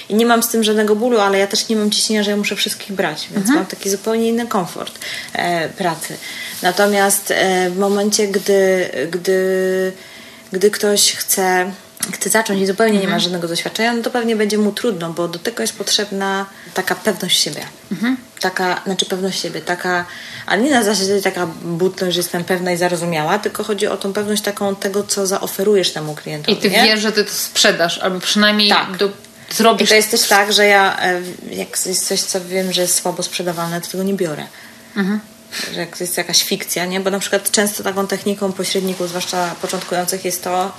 I nie mam z tym żadnego bólu, ale ja też nie mam ciśnienia, że ja muszę wszystkich brać, więc mhm. mam taki zupełnie inny komfort e, pracy. Natomiast e, w momencie, gdy, gdy, gdy ktoś chce chce zacząć i zupełnie mhm. nie ma mhm. żadnego doświadczenia, no to pewnie będzie mu trudno, bo do tego jest potrzebna taka pewność siebie. Mhm. Taka, znaczy pewność siebie, taka, ale nie na zasadzie taka butność, że jestem pewna i zarozumiała, tylko chodzi o tą pewność taką tego, co zaoferujesz temu klientowi. I ty nie? wiesz, że ty to sprzedasz, albo przynajmniej tak. do, zrobisz. I to jest też tak, że ja, e, jak jest coś, co wiem, że jest słabo sprzedawalne, to tego nie biorę. Mhm że jak jest jakaś fikcja, nie? Bo na przykład często taką techniką pośredników, zwłaszcza początkujących, jest to,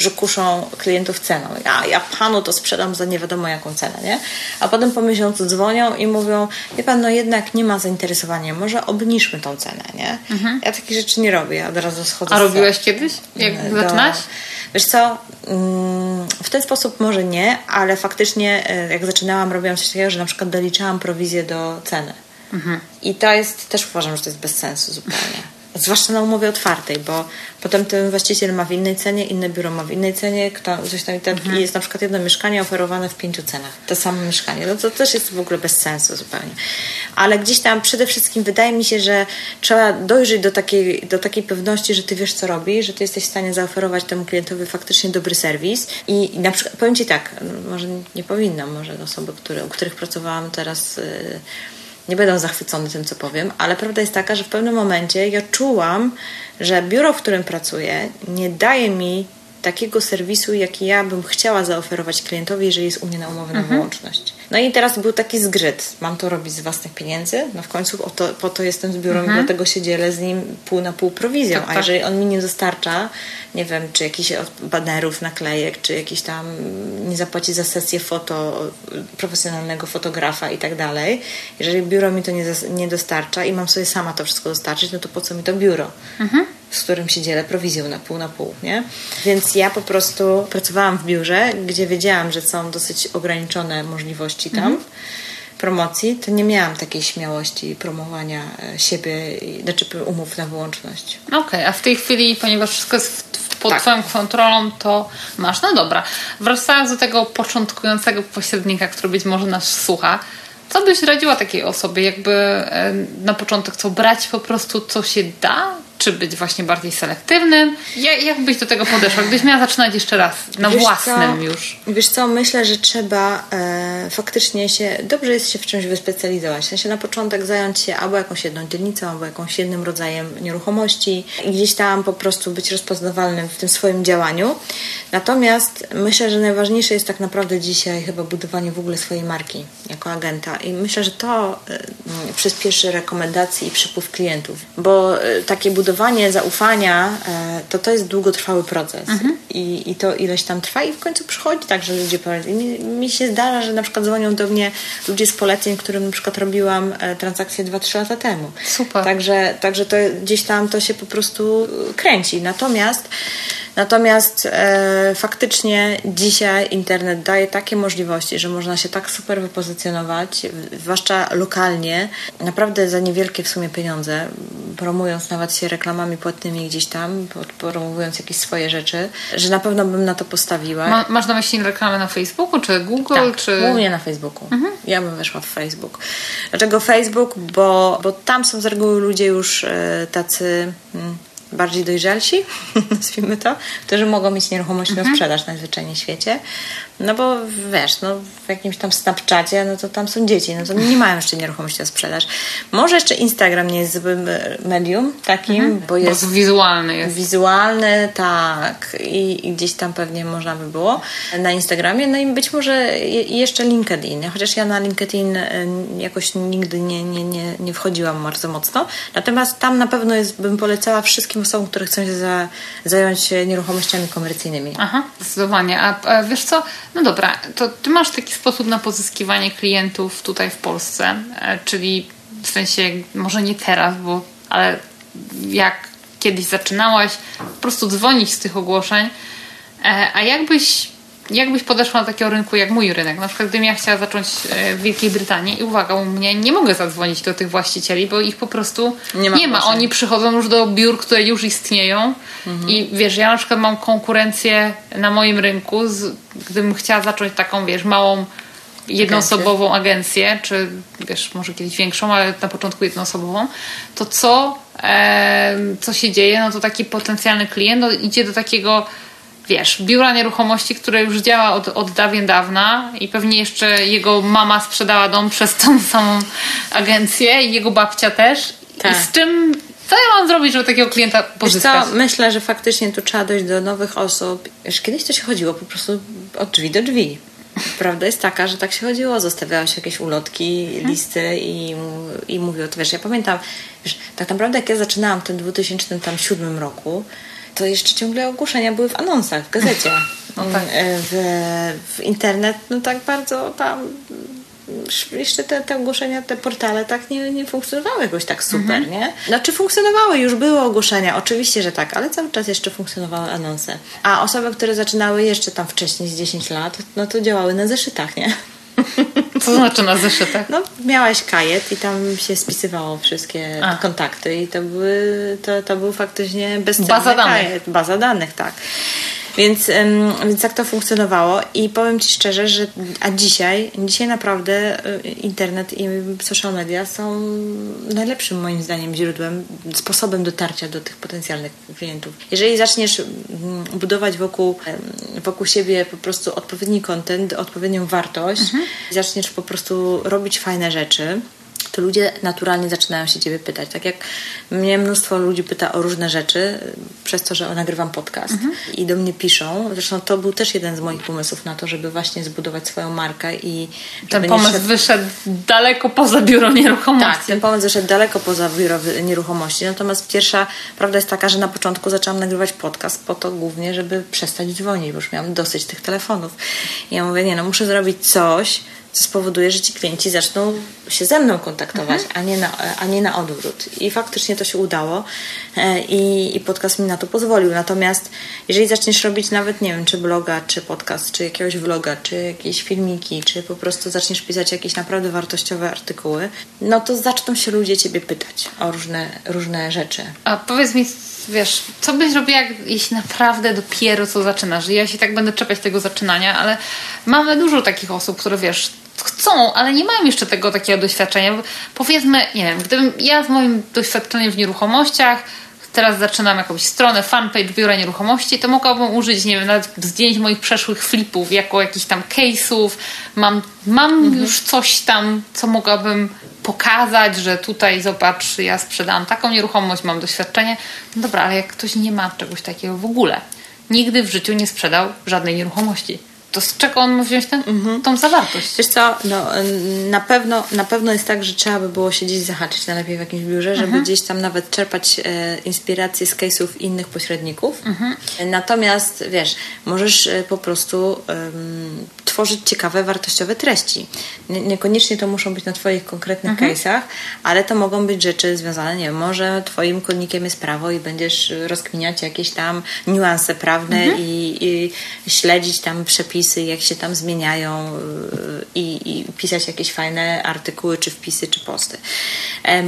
że kuszą klientów ceną. Ja, ja panu to sprzedam za nie wiadomo jaką cenę, nie? A potem po miesiącu dzwonią i mówią, wie pan, no jednak nie ma zainteresowania, może obniżmy tą cenę, nie? Mhm. Ja takich rzeczy nie robię, ja od razu schodzę. A robiłaś kiedyś? Jak do... zaczynasz? Wiesz co, mm, w ten sposób może nie, ale faktycznie e, jak zaczynałam, robiłam coś takiego, że na przykład doliczałam prowizję do ceny. Mhm. I to jest, też uważam, że to jest bez sensu zupełnie. Zwłaszcza na umowie otwartej, bo potem ten właściciel ma w innej cenie, inne biuro ma w innej cenie, kto, coś tam i tak mhm. jest na przykład jedno mieszkanie oferowane w pięciu cenach. To samo mieszkanie. No to też jest w ogóle bez sensu zupełnie. Ale gdzieś tam przede wszystkim wydaje mi się, że trzeba dojrzeć do takiej, do takiej pewności, że ty wiesz co robisz, że ty jesteś w stanie zaoferować temu klientowi faktycznie dobry serwis i, i na przykład powiem ci tak, no, może nie powinnam, może osoby, które, u których pracowałam teraz yy, nie będą zachwycone tym, co powiem, ale prawda jest taka, że w pewnym momencie ja czułam, że biuro, w którym pracuję, nie daje mi takiego serwisu, jaki ja bym chciała zaoferować klientowi, jeżeli jest u mnie na umowę na mhm. wyłączność. No i teraz był taki zgryt. Mam to robić z własnych pieniędzy? No w końcu to, po to jestem z biurem mhm. i dlatego się dzielę z nim pół na pół prowizją. Tak, tak. A jeżeli on mi nie dostarcza, nie wiem, czy jakichś banerów, naklejek, czy jakiś tam nie zapłaci za sesję foto profesjonalnego fotografa i tak dalej, jeżeli biuro mi to nie, nie dostarcza i mam sobie sama to wszystko dostarczyć, no to po co mi to biuro? Mhm z którym się dzielę prowizją na pół na pół, nie? Więc ja po prostu pracowałam w biurze, gdzie wiedziałam, że są dosyć ograniczone możliwości tam. Mhm. promocji, to nie miałam takiej śmiałości promowania e, siebie, znaczy umów na wyłączność. Okej, okay, a w tej chwili, ponieważ wszystko jest pod tak. Twoją kontrolą, to masz. No dobra. Wracając do tego początkującego pośrednika, który być może nas słucha, co byś radziła takiej osobie, jakby e, na początek co brać po prostu co się da, czy być właśnie bardziej selektywnym? Jak, jak byś do tego podeszła? Gdybyś miała zaczynać jeszcze raz, na wiesz własnym co, już. Wiesz co, myślę, że trzeba e, faktycznie się, dobrze jest się w czymś wyspecjalizować. W sensie na początek zająć się albo jakąś jedną dzielnicą, albo jakąś jednym rodzajem nieruchomości i gdzieś tam po prostu być rozpoznawalnym w tym swoim działaniu. Natomiast myślę, że najważniejsze jest tak naprawdę dzisiaj chyba budowanie w ogóle swojej marki jako agenta i myślę, że to e, przyspieszy rekomendacji i przypływ klientów, bo e, takie budowanie budowanie zaufania e, to to jest długotrwały proces mhm. I, i to ileś tam trwa i w końcu przychodzi tak, że ludzie powiedzą. Mi, mi się zdarza, że na przykład dzwonią do mnie ludzie z poleceń, którym na przykład robiłam e, transakcję 2-3 lata temu. Super. Także, także to gdzieś tam to się po prostu kręci. Natomiast Natomiast e, faktycznie dzisiaj internet daje takie możliwości, że można się tak super wypozycjonować, zwłaszcza lokalnie, naprawdę za niewielkie w sumie pieniądze, promując nawet się reklamami płatnymi gdzieś tam, promując jakieś swoje rzeczy, że na pewno bym na to postawiła. Ma, masz na myśli reklamę na Facebooku, czy Google? Tak, czy... głównie na Facebooku. Mhm. Ja bym weszła w Facebook. Dlaczego Facebook? Bo, bo tam są z reguły ludzie już e, tacy... Hmm, bardziej dojrzalsi, [LAUGHS] nazwijmy to, którzy mogą mieć nieruchomość mhm. na sprzedaż najzwyczajniej w świecie. No bo wiesz, no w jakimś tam Snapchacie, no to tam są dzieci, no to nie mają jeszcze nieruchomości na sprzedaż. Może jeszcze Instagram nie jest złym medium takim, mhm. bo jest... Bo wizualny jest. Wizualny, tak. I, I, gdzieś tam pewnie można by było na Instagramie. No i być może jeszcze LinkedIn. Chociaż ja na LinkedIn e, jakoś nigdy nie, nie, nie, nie wchodziłam bardzo mocno. Natomiast tam na pewno jest, bym polecała wszystkim osobom, które chcą się za, zająć nieruchomościami komercyjnymi. Aha, zdecydowanie. A, a wiesz co, no dobra, to ty masz taki sposób na pozyskiwanie klientów tutaj w Polsce, e, czyli w sensie może nie teraz, bo ale jak kiedyś zaczynałaś, po prostu dzwonić z tych ogłoszeń. E, a jakbyś jakbyś podeszła do takiego rynku jak mój rynek? Na przykład gdybym ja chciała zacząć e, w Wielkiej Brytanii i uwaga, u mnie nie mogę zadzwonić do tych właścicieli, bo ich po prostu nie ma. Nie ma. Oni przychodzą już do biur, które już istnieją mhm. i wiesz, ja na przykład mam konkurencję na moim rynku, z, gdybym chciała zacząć taką, wiesz, małą jednoosobową agencję, czy wiesz, może kiedyś większą, ale na początku jednoosobową, to co, e, co się dzieje? No to taki potencjalny klient no, idzie do takiego wiesz, biura nieruchomości, które już działa od, od dawien dawna i pewnie jeszcze jego mama sprzedała dom przez tą [LAUGHS] samą agencję i jego babcia też. Tak. I z czym co ja mam zrobić, żeby takiego klienta pozyskać? Co? Myślę, że faktycznie tu trzeba dojść do nowych osób. Wiesz, kiedyś to się chodziło po prostu od drzwi do drzwi. Prawda jest taka, że tak się chodziło, zostawiało się jakieś ulotki, mhm. listy i, i mówiło to. Wiesz, ja pamiętam, wiesz, tak naprawdę jak ja zaczynałam w tym 2007 roku, to jeszcze ciągle ogłoszenia były w anonsach, w gazecie. [LAUGHS] No tak. w, w internet, no tak bardzo tam jeszcze te, te ogłoszenia, te portale tak nie, nie funkcjonowały jakoś tak super, mhm. nie? Znaczy funkcjonowały, już były ogłoszenia, oczywiście, że tak, ale cały czas jeszcze funkcjonowały anonse. A osoby, które zaczynały jeszcze tam wcześniej, z 10 lat, no to działały na zeszytach, nie? [LAUGHS] Co znaczy na zeszytach? No, miałaś kajet i tam się spisywało wszystkie A. kontakty i to, były, to, to był faktycznie bezcenny baza danych. kajet. Baza danych, tak. Więc, więc tak to funkcjonowało i powiem Ci szczerze, że a dzisiaj, dzisiaj naprawdę y, internet i social media są najlepszym moim zdaniem źródłem, sposobem dotarcia do tych potencjalnych klientów. Jeżeli zaczniesz budować wokół, wokół siebie po prostu odpowiedni content, odpowiednią wartość, mhm. zaczniesz po prostu robić fajne rzeczy, ludzie naturalnie zaczynają się Ciebie pytać. Tak jak mnie mnóstwo ludzi pyta o różne rzeczy, przez to, że nagrywam podcast mhm. i do mnie piszą. Zresztą to był też jeden z moich pomysłów na to, żeby właśnie zbudować swoją markę i... Ten pomysł szedł... wyszedł daleko poza biuro nieruchomości. Tak, ten pomysł wyszedł daleko poza biuro nieruchomości. Natomiast pierwsza prawda jest taka, że na początku zaczęłam nagrywać podcast po to głównie, żeby przestać dzwonić, bo już miałam dosyć tych telefonów. I ja mówię, nie no, muszę zrobić coś, co spowoduje, że ci klienci zaczną się ze mną kontaktować, mhm. a, nie na, a nie na odwrót. I faktycznie to się udało e, i, i podcast mi na to pozwolił. Natomiast jeżeli zaczniesz robić nawet, nie wiem, czy bloga, czy podcast, czy jakiegoś vloga, czy jakieś filmiki, czy po prostu zaczniesz pisać jakieś naprawdę wartościowe artykuły, no to zaczną się ludzie ciebie pytać o różne, różne rzeczy. A powiedz mi, wiesz, co byś robiła, jeśli naprawdę dopiero co zaczynasz? Ja się tak będę czepiać tego zaczynania, ale mamy dużo takich osób, które wiesz, chcą, ale nie mają jeszcze tego takiego doświadczenia. Powiedzmy, nie wiem, gdybym ja z moim doświadczeniem w nieruchomościach teraz zaczynam jakąś stronę, fanpage biura nieruchomości, to mogłabym użyć, nie wiem, nawet zdjęć moich przeszłych flipów jako jakichś tam case'ów. Mam, mam mhm. już coś tam, co mogłabym pokazać, że tutaj zobacz, ja sprzedałam taką nieruchomość, mam doświadczenie. No dobra, ale jak ktoś nie ma czegoś takiego w ogóle, nigdy w życiu nie sprzedał żadnej nieruchomości to z czego on ma wziąć ten, mhm. tą zawartość? Wiesz co, no, na, pewno, na pewno jest tak, że trzeba by było się gdzieś zahaczyć najlepiej w jakimś biurze, żeby mhm. gdzieś tam nawet czerpać e, inspiracje z case'ów innych pośredników. Mhm. Natomiast wiesz, możesz e, po prostu tworzyć ciekawe, wartościowe treści. Nie, niekoniecznie to muszą być na Twoich konkretnych mhm. case'ach, ale to mogą być rzeczy związane, nie wiem, może Twoim kodnikiem jest prawo i będziesz rozkminiać jakieś tam niuanse prawne i, i śledzić tam przepisy przepisy, jak się tam zmieniają y, i, i, pisać jakieś fajne artykuły, czy wpisy, czy posty.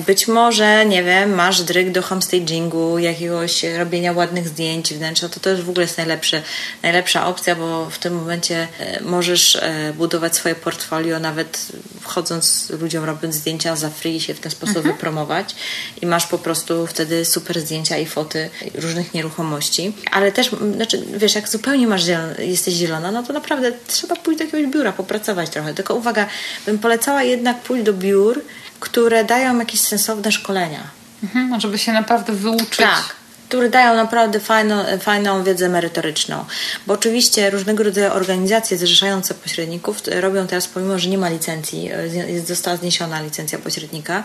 Być może, nie wiem, masz dryg do homestagingu, jakiegoś robienia ładnych zdjęć wnętrza, to to już w ogóle jest najlepszy, najlepsza opcja, bo w tym momencie e, możesz e, budować swoje portfolio, nawet wchodząc ludziom, robiąc zdjęcia za free się w ten sposób mhm. wypromować i masz po prostu wtedy super zdjęcia i foty różnych nieruchomości. Ale też, znaczy, wiesz, jak zupełnie masz zielona, jesteś zielona, no to naprawdę trzeba pójść do jakiegoś biura, popracować trochę. Tylko uwaga, bym polecała jednak pójść do biur, które dają jakieś sensowne szkolenia. Mhm, żeby się naprawdę wyuczyć. Tak które dają naprawdę fajną, fajną wiedzę merytoryczną. Bo oczywiście różnego rodzaju organizacje zrzeszające pośredników robią teraz, pomimo że nie ma licencji, jest, została zniesiona licencja pośrednika,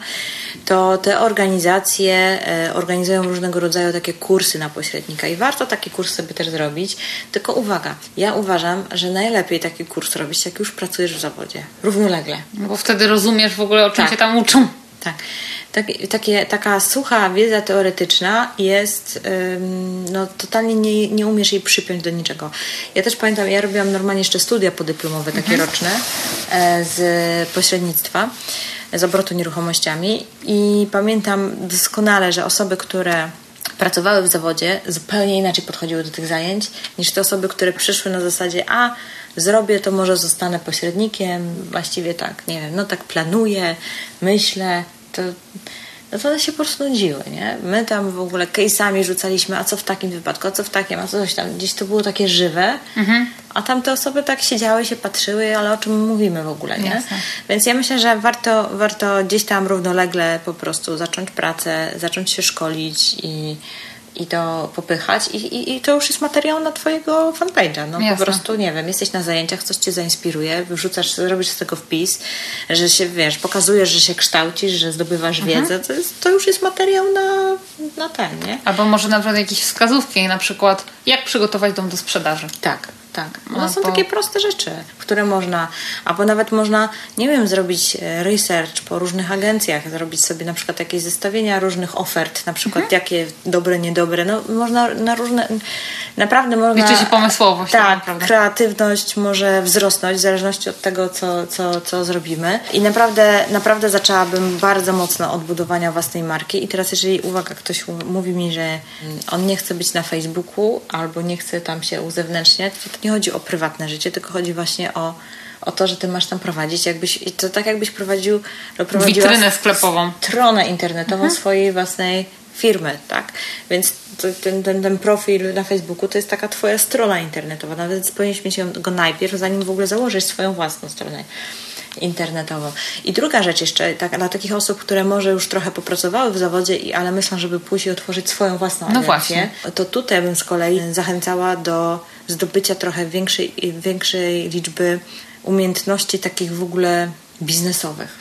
to te organizacje e, organizują różnego rodzaju takie kursy na pośrednika i warto taki kurs sobie też zrobić. Tylko uwaga, ja uważam, że najlepiej taki kurs robić, jak już pracujesz w zawodzie, równolegle. No bo wtedy rozumiesz w ogóle, o czym tak. się tam uczą. Tak tak, takie, taka sucha wiedza teoretyczna jest, no totalnie nie, nie umiesz jej przypiąć do niczego. Ja też pamiętam, ja robiłam normalnie jeszcze studia podyplomowe, takie mhm. roczne e, z pośrednictwa, z obrotu nieruchomościami i pamiętam doskonale, że osoby, które pracowały w zawodzie, zupełnie inaczej podchodziły do tych zajęć niż te osoby, które przyszły na zasadzie a zrobię, to może zostanę pośrednikiem, właściwie tak, nie wiem, no tak planuję, myślę, to, no to one się po prostu nudziły, nie? My tam w ogóle case'ami rzucaliśmy, a co w takim wypadku, a co w takim, a co coś tam. Gdzieś to było takie żywe, mhm. a tamte osoby tak siedziały, się patrzyły, ale o czym mówimy w ogóle, nie? Jasne. Więc ja myślę, że warto, warto gdzieś tam równolegle po prostu zacząć pracę, zacząć się szkolić i i to popychać i, i, i to już jest materiał na twojego fanpage'a. No Jasne. po prostu, nie wiem, jesteś na zajęciach, coś cię zainspiruje, wrzucasz, robisz z tego wpis, że się, wiesz, pokazujesz, że się kształcisz, że zdobywasz mhm. wiedzę, to, jest, to już jest materiał na, na ten, nie? Albo może nawet jakieś wskazówki, na przykład jak przygotować dom do sprzedaży. Tak tak. No, są takie proste rzeczy, które można, albo nawet można, nie wiem, zrobić e, research po różnych agencjach, zrobić sobie na przykład jakieś zestawienia różnych ofert, na przykład mhm. jakie dobre, niedobre. No, można na różne, naprawdę można... Liczy się pomysłowość. Tak, tak kreatywność może wzrosnąć w zależności od tego, co, co, co zrobimy. I naprawdę, naprawdę zaczęłabym bardzo mocno od budowania własnej marki. I teraz, jeżeli, uwaga, ktoś mówi mi, że on nie chce być na Facebooku albo nie chce tam się uzewnętrzniać, to nie chodzi o prywatne życie, tylko chodzi właśnie o, o to, że ty masz tam prowadzić, jakbyś, to tak jakbyś prowadził, witrynę sklepową, stronę internetową mhm. swojej własnej firmy, tak? Więc ten, ten, ten profil na Facebooku to jest taka twoja strona internetowa, nawet powinieneś mieć go najpierw, zanim w ogóle założysz swoją własną stronę internetową. I druga rzecz jeszcze, tak, dla takich osób, które może już trochę popracowały w zawodzie, ale myślą, żeby i otworzyć swoją własną no agencję, właśnie. to tutaj bym z kolei zachęcała do zdobycia trochę większej, większej liczby umiejętności takich w ogóle biznesowych.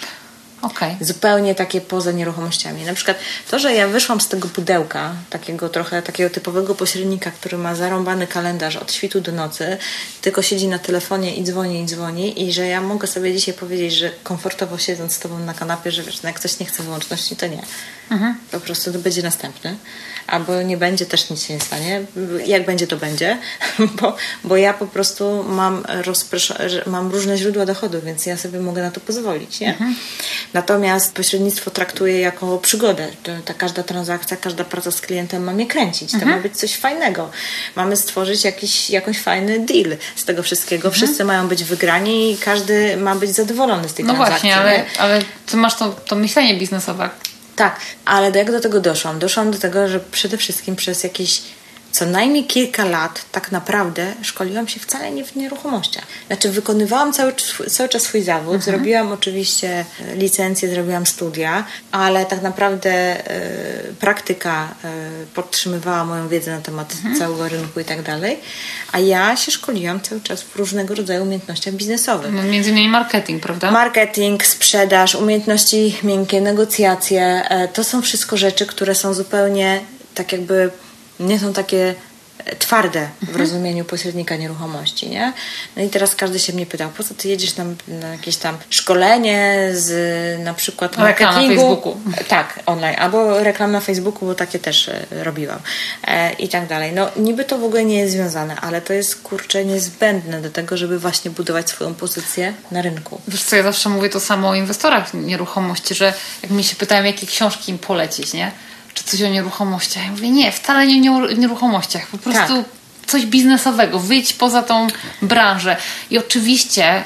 Okay. Zupełnie takie poza nieruchomościami. Na przykład to, że ja wyszłam z tego pudełka, takiego trochę takiego typowego pośrednika, który ma zarąbany kalendarz od świtu do nocy, tylko siedzi na telefonie i dzwoni i dzwoni i że ja mogę sobie dzisiaj powiedzieć, że komfortowo siedząc z tobą na kanapie, że wiesz, no jak ktoś nie chce wyłączności, to nie. Mhm. Po prostu to będzie następny. Albo nie będzie, też nic się nie stanie. Jak będzie, to będzie, [LAUGHS] bo, bo ja po prostu mam, mam różne źródła dochodu, więc ja sobie mogę na to pozwolić. Nie? Mhm. Natomiast pośrednictwo traktuję jako przygodę. Ta każda transakcja, każda praca z klientem ma mnie kręcić. To mhm. ma być coś fajnego. Mamy stworzyć jakiś, jakąś fajny deal z tego wszystkiego. Mhm. Wszyscy mają być wygrani i każdy ma być zadowolony z tej no transakcji. No właśnie, ale, ale ty masz to, to myślenie biznesowe. Tak, ale jak do tego doszłam? Doszłam do tego, że przede wszystkim przez jakieś co najmniej kilka lat tak naprawdę szkoliłam się wcale nie w nieruchomościach. Znaczy wykonywałam cały, cały czas swój zawód, mhm. zrobiłam oczywiście e, licencję, zrobiłam studia, ale tak naprawdę y, praktyka y, podtrzymywała moją wiedzę na temat mhm. całego rynku i tak dalej, a ja się szkoliłam cały czas w różnego rodzaju umiejętnościach biznesowych. No, między innymi marketing, prawda? Marketing, sprzedaż, umiejętności miękkie, negocjacje, y, to są wszystko rzeczy, które są zupełnie tak jakby nie są takie e, twarde w mhm. rozumieniu pośrednika nieruchomości, nie? No i teraz każdy się mnie pytał, po co ty jedziesz tam na jakieś tam szkolenie z na przykład marketingu? Reklam na Facebooku. Tak, online, albo reklam na Facebooku, bo takie też e, robiłam e, i tak dalej. No niby to w ogóle nie jest związane, ale to jest kurczę niezbędne do tego, żeby właśnie budować swoją pozycję na rynku. Wiesz co, ja zawsze mówię to samo o inwestorach nieruchomości, że jak mi się pytają, jakie książki im polecić, nie? Czy coś o nieruchomościach. Ja mówię, nie, wcale nie o nieruchomościach, po prostu tak. coś biznesowego, wyjdź poza tą branżę. I oczywiście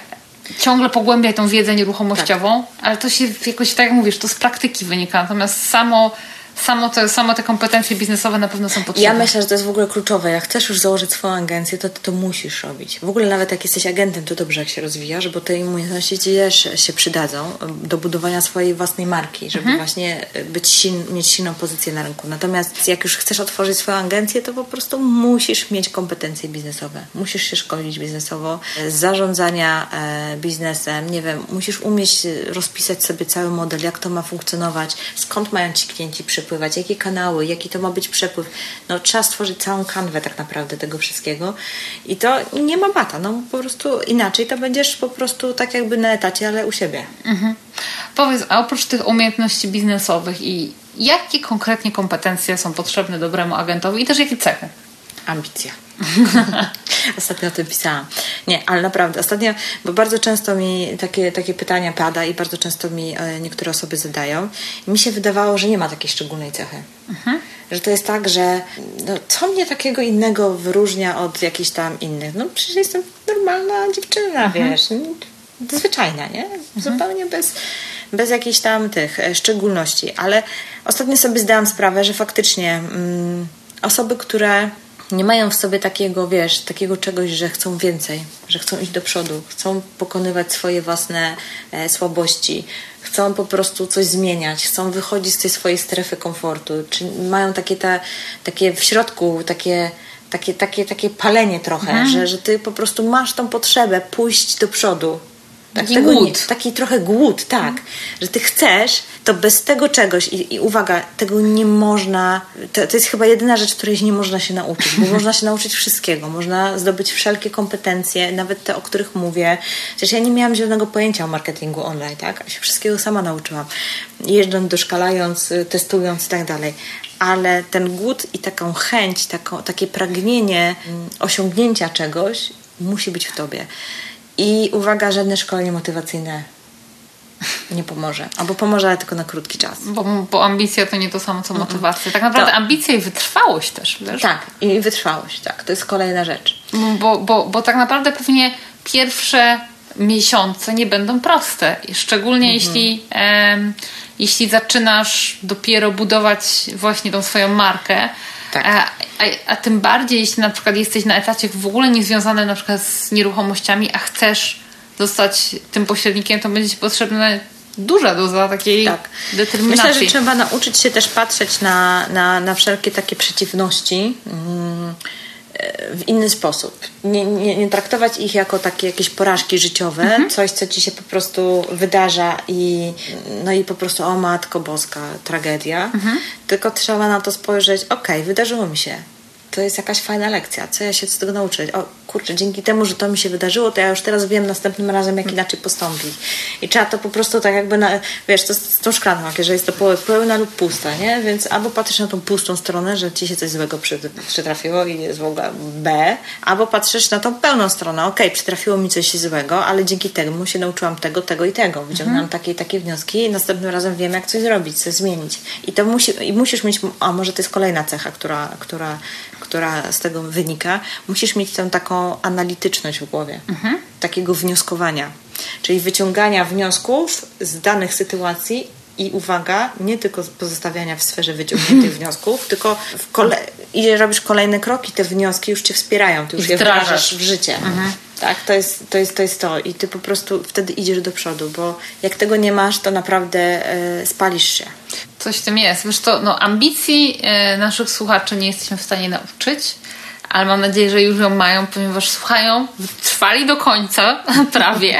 ciągle pogłębiaj tą wiedzę nieruchomościową, tak. ale to się jakoś, tak jak mówisz, to z praktyki wynika. Natomiast samo samo te, samo te kompetencje biznesowe na pewno są potrzebne. Ja myślę, że to jest w ogóle kluczowe. Jak chcesz już założyć swoją agencję, to to musisz robić. W ogóle nawet jak jesteś agentem, to dobrze jak się rozwijasz, bo te umiejętności też się przydadzą do budowania swojej własnej marki, żeby mhm. właśnie być siln, mieć silną pozycję na rynku. Natomiast jak już chcesz otworzyć swoją agencję, to po prostu musisz mieć kompetencje biznesowe. Musisz się szkolić biznesowo, z zarządzania e, biznesem, nie wiem, musisz umieć rozpisać sobie cały model, jak to ma funkcjonować, skąd mają ci klienci przypływać, jakie kanały, jaki to ma być przepływ. No, trzeba stworzyć całą kanwę tak naprawdę tego wszystkiego i to nie ma bata. No, po prostu inaczej to będziesz po prostu tak jakby na etacie, ale u siebie. Mhm. Powiedz, a oprócz tych umiejętności biznesowych i jakie konkretnie kompetencje są potrzebne dobremu agentowi i też jakie cechy? Ambicja. [LAUGHS] ostatnio o tym pisałam. Nie, ale naprawdę, ostatnio, bo bardzo często mi takie, takie pytania pada i bardzo często mi e, niektóre osoby zadają. I mi się wydawało, że nie ma takiej szczególnej cechy. Mhm. Że to jest tak, że no, co mnie takiego innego wyróżnia od jakichś tam innych? No przecież jestem normalna dziewczyna, mhm. wiesz, zwyczajna, nie? Mhm. Zupełnie bez, bez jakichś tam tych e, szczególności. Ale ostatnio sobie zdałam sprawę, że faktycznie mm, osoby, które nie mają w sobie takiego, wiesz, takiego czegoś, że chcą więcej, że chcą iść do przodu, chcą pokonywać swoje własne e, słabości, chcą po prostu coś zmieniać, chcą wychodzić z tej swojej strefy komfortu, czy mają takie, te, takie w środku takie takie, takie, takie palenie trochę, mhm. że, że ty po prostu masz tą potrzebę pójść do przodu, Taki głód. Nie, taki trochę głód, tak. Że ty chcesz, to bez tego czegoś, i, i uwaga, tego nie można, to, to, jest chyba jedyna rzecz, której nie można się nauczyć, bo można się nauczyć wszystkiego. Można zdobyć wszelkie kompetencje, nawet te, o których mówię. Przecież ja nie miałam zielonego pojęcia o marketingu online, tak? Ja się wszystkiego sama nauczyłam. Jeżdżąc, doszkalając, testując i tak dalej ale ten głód i taką chęć, taką, takie pragnienie mm, osiągnięcia czegoś musi być w tobie. I uwaga, żadne szkolenie motywacyjne [LAUGHS] nie pomoże. Albo pomoże, ale tylko na krótki czas. Bo, bo ambicja to nie to samo, co motywacja. Tak naprawdę to... ambicja i wytrwałość też, wiesz? Tak, i wytrwałość, tak. To jest kolejna rzecz. Bo, bo, bo tak naprawdę pewnie pierwsze miesiące nie będą proste. Szczególnie mhm. jeśli, jeśli zaczynasz dopiero budować właśnie tą swoją markę, tak. A, a, a, tym bardziej, jeśli na przykład jesteś na etacie w ogóle niezwiązany na przykład z nieruchomościami, a chcesz zostać tym pośrednikiem, to będzie ci potrzebna duża doza takiej tak. determinacji. Myślę, że trzeba nauczyć się też patrzeć na, na, na wszelkie takie przeciwności. Mm e, w inny sposób. Nie, nie, nie traktować ich jako takie jakieś porażki życiowe, mhm. coś, co ci się po prostu wydarza i no i po prostu o matko boska, tragedia. Mhm. Tylko trzeba na to spojrzeć, okej, okay, wydarzyło mi się to jest jakaś fajna lekcja. Co ja się z tego nauczyć? O kurczę, dzięki temu, że to mi się wydarzyło, to ja już teraz wiem następnym razem, jak inaczej postąpić. I trzeba to po prostu tak jakby, na, wiesz, to z tą szklanką, że jest to pełna lub pusta, nie? Więc albo patrzysz na tą pustą stronę, że ci się coś złego przytrafiło i jest w ogóle B, albo patrzysz na tą pełną stronę, okej, okay, przytrafiło mi coś złego, ale dzięki temu się nauczyłam tego, tego i tego. Wyciągnęłam mhm. takie i takie wnioski i następnym razem wiem, jak coś zrobić, coś zmienić. I to musi, i musisz mieć, a może to jest kolejna cecha, która, która która z tego wynika, musisz mieć tę taką analityczność w głowie, mhm. takiego wnioskowania, czyli wyciągania wniosków z danych sytuacji i uwaga, nie tylko pozostawiania w sferze wyciągniętych [LAUGHS] wniosków, tylko w kole- i robisz kolejne kroki, te wnioski już cię wspierają, ty już je wdrażasz w życie. Mhm. Tak, to jest, to jest to jest to i ty po prostu wtedy idziesz do przodu, bo jak tego nie masz, to naprawdę y, spalisz się. Coś w tym jest. Wiesz to, no, ambicji y, naszych słuchaczy nie jesteśmy w stanie nauczyć, ale mam nadzieję, że już ją mają, ponieważ słuchają, trwali do końca [LAUGHS] prawie,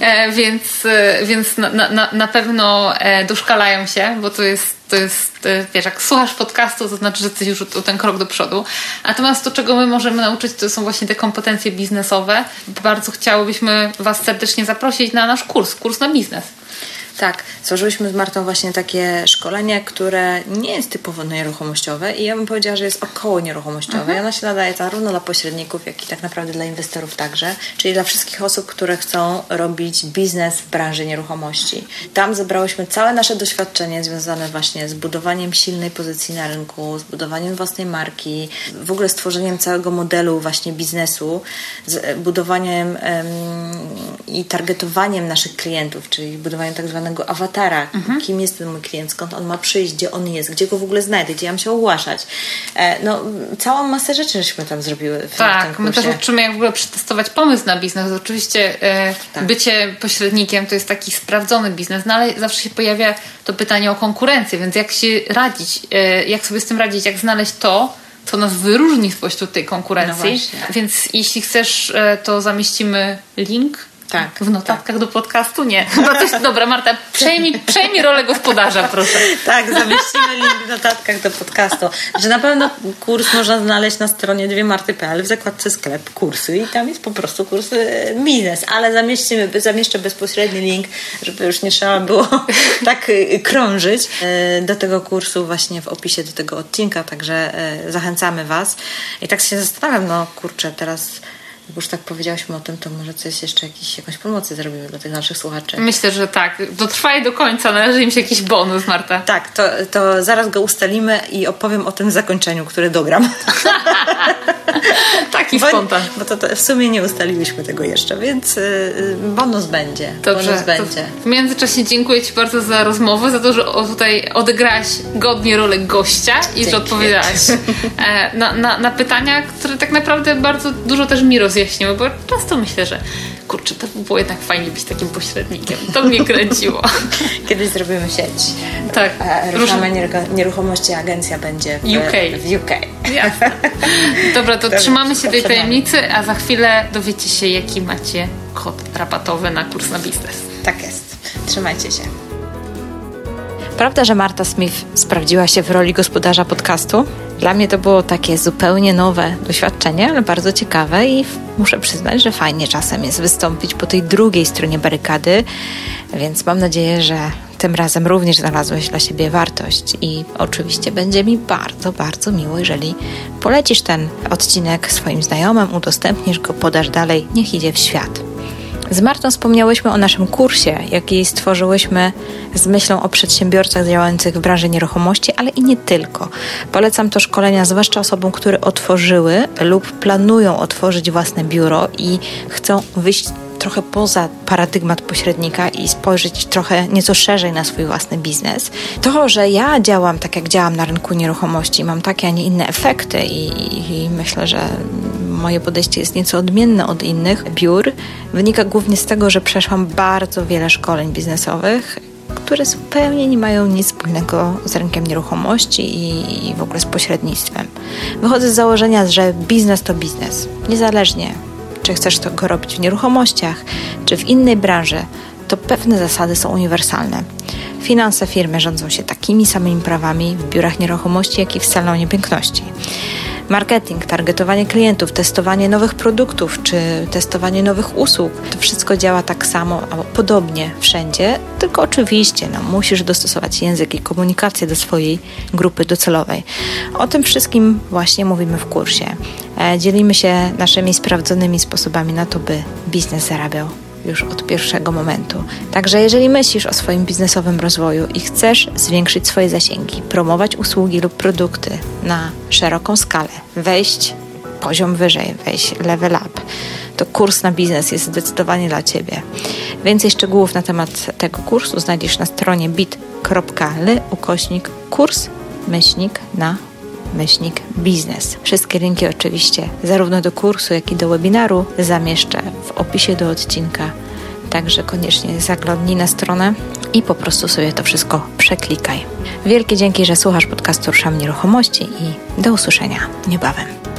e, więc, e, więc na, na, na pewno e, doszkalają się, bo to jest to jest, wiesz, jak słuchasz podcastu, to znaczy, że jesteś już o ten krok do przodu. Natomiast to, czego my możemy nauczyć, to są właśnie te kompetencje biznesowe. Bardzo chciałybyśmy Was serdecznie zaprosić na nasz kurs, kurs na biznes. Tak, stworzyliśmy z Martą właśnie takie szkolenie, które nie jest typowo nieruchomościowe i ja bym powiedziała, że jest około nieruchomościowe. Mhm. I się nadaje zarówno dla pośredników, jak i tak naprawdę dla inwestorów także, czyli dla wszystkich osób, które chcą robić biznes w branży nieruchomości. Tam zebrałyśmy całe nasze doświadczenie związane właśnie z budowaniem silnej pozycji na rynku, z budowaniem własnej marki, w ogóle stworzeniem całego modelu właśnie biznesu, z budowaniem um, i targetowaniem naszych klientów, czyli budowaniem tak zwanego pewnego awatara, mhm. kim jest ten mój klient, skąd on ma przyjść, gdzie on jest, gdzie go w ogóle znajdę, gdzie ja mam się ogłaszać. E, no, całą masę rzeczy żeśmy tam zrobiły w tak, tym kursie. my też uczymy jak w ogóle przetestować pomysł na biznes. Oczywiście e, tak. bycie pośrednikiem to jest taki sprawdzony biznes, no ale zawsze się pojawia to pytanie o konkurencję, więc jak się radzić, e, jak sobie z tym radzić, jak znaleźć to, co nas wyróżni spośród tej konkurencji. No Więc jeśli chcesz, to zamieścimy link tak. W notatkach tak. do podcastu? Nie. [LAUGHS] Chyba coś, dobra, Marta, przejmij, przejmij rolę gospodarza, proszę. Tak, zamieścimy link w notatkach do podcastu. Że na pewno kurs można znaleźć na stronie dwiemarty.pl w zakładce sklep kursy i tam jest po prostu kurs e, biznes, ale zamieścimy, zamieszczę bezpośredni link, żeby już nie trzeba było [LAUGHS] tak e, krążyć e, do tego kursu właśnie w opisie do tego odcinka, także zachęcamy Was. I tak się zastanawiam, no kurczę, teraz jak już tak powiedziałyśmy o tym, to może coś jeszcze, jakiś, jakąś promocję zrobimy dla tych naszych słuchaczy. Myślę, że tak. Dotrwaj do końca, należy im się jakiś bonus, Marta. Tak, to, to zaraz go ustalimy i opowiem o tym zakończeniu, które dogram. [LAUGHS] [LAUGHS] Taki bo, spontan. Bo to, to, w sumie nie ustaliliśmy tego jeszcze, więc y, bonus będzie. Dobrze, bonus będzie. W międzyczasie dziękuję Ci bardzo za rozmowę, za to, że tutaj odegrałaś godnie rolę gościa i Dzięki. że odpowiadałaś e, na, na, na pytania, które tak naprawdę bardzo dużo też mi rozjaśniły rozjaśniły, bo często myślę, że kurczę, to by było jednak fajnie być takim pośrednikiem. To mnie kręciło. [LAUGHS] Kiedyś zrobimy sieć. Tak. Ruszamy nieruchomości, agencja będzie w UK. W UK. Jasne. Dobra, to, trzymamy się tej tajemnicy, a za chwilę dowiecie się, jaki macie kod rabatowy na kurs na biznes. Tak jest. Trzymajcie się. Prawda, że Marta Smith sprawdziła się w roli gospodarza podcastu? Dla mnie to było takie zupełnie nowe doświadczenie, ale bardzo ciekawe i muszę przyznać, że fajnie czasem jest wystąpić po tej drugiej stronie barykady, więc mam nadzieję, że tym razem również znalazłeś dla siebie wartość i oczywiście będzie mi bardzo, bardzo miło, jeżeli polecisz ten odcinek swoim znajomym, udostępnisz go, podasz dalej, niech idzie w świat. Z Martą wspomniałyśmy o naszym kursie, jaki stworzyłyśmy z myślą o przedsiębiorcach działających w branży nieruchomości, ale i nie tylko. Polecam to szkolenia zwłaszcza osobom, które otworzyły lub planują otworzyć własne biuro i chcą wyjść trochę poza paradygmat pośrednika i spojrzeć trochę nieco szerzej na swój własny biznes. To, że ja działam tak, jak działam na rynku nieruchomości, mam takie, a nie inne efekty i, i myślę, że moje podejście jest nieco odmienne od innych biur, wynika głównie z tego, że przeszłam bardzo wiele szkoleń biznesowych które zupełnie nie mają nic wspólnego z rynkiem nieruchomości i w ogóle z pośrednictwem. Wychodzę z założenia, że biznes to biznes. Niezależnie, czy chcesz to go robić w nieruchomościach, czy w innej branży, to pewne zasady są uniwersalne. Finanse firmy rządzą się takimi samymi prawami w biurach nieruchomości, jak i w salonie piękności. Marketing, targetowanie klientów, testowanie nowych produktów czy testowanie nowych usług to wszystko działa tak samo albo podobnie wszędzie, tylko oczywiście no, musisz dostosować język i komunikację do swojej grupy docelowej. O tym wszystkim właśnie mówimy w kursie. E, dzielimy się naszymi sprawdzonymi sposobami na to, by biznes zarabiał już od pierwszego momentu. Także jeżeli myślisz o swoim biznesowym rozwoju i chcesz zwiększyć swoje zasięgi, promować usługi lub produkty na szeroką skalę, wejść poziom wyżej, wejść level up, to kurs na biznes jest zdecydowanie dla Ciebie. Więcej szczegółów na temat tego kursu znajdziesz na stronie bit.ly ukośnik kurs myślnik na myślnik biznes. Wszystkie linki oczywiście zarówno do kursu, jak i do webinaru zamieszczę w opisie do odcinka. Także koniecznie zaglądnij na stronę i po prostu sobie to wszystko przeklikaj. Wielkie dzięki, że słuchasz podcastu Ruszam Nieruchomości i do usłyszenia niebawem.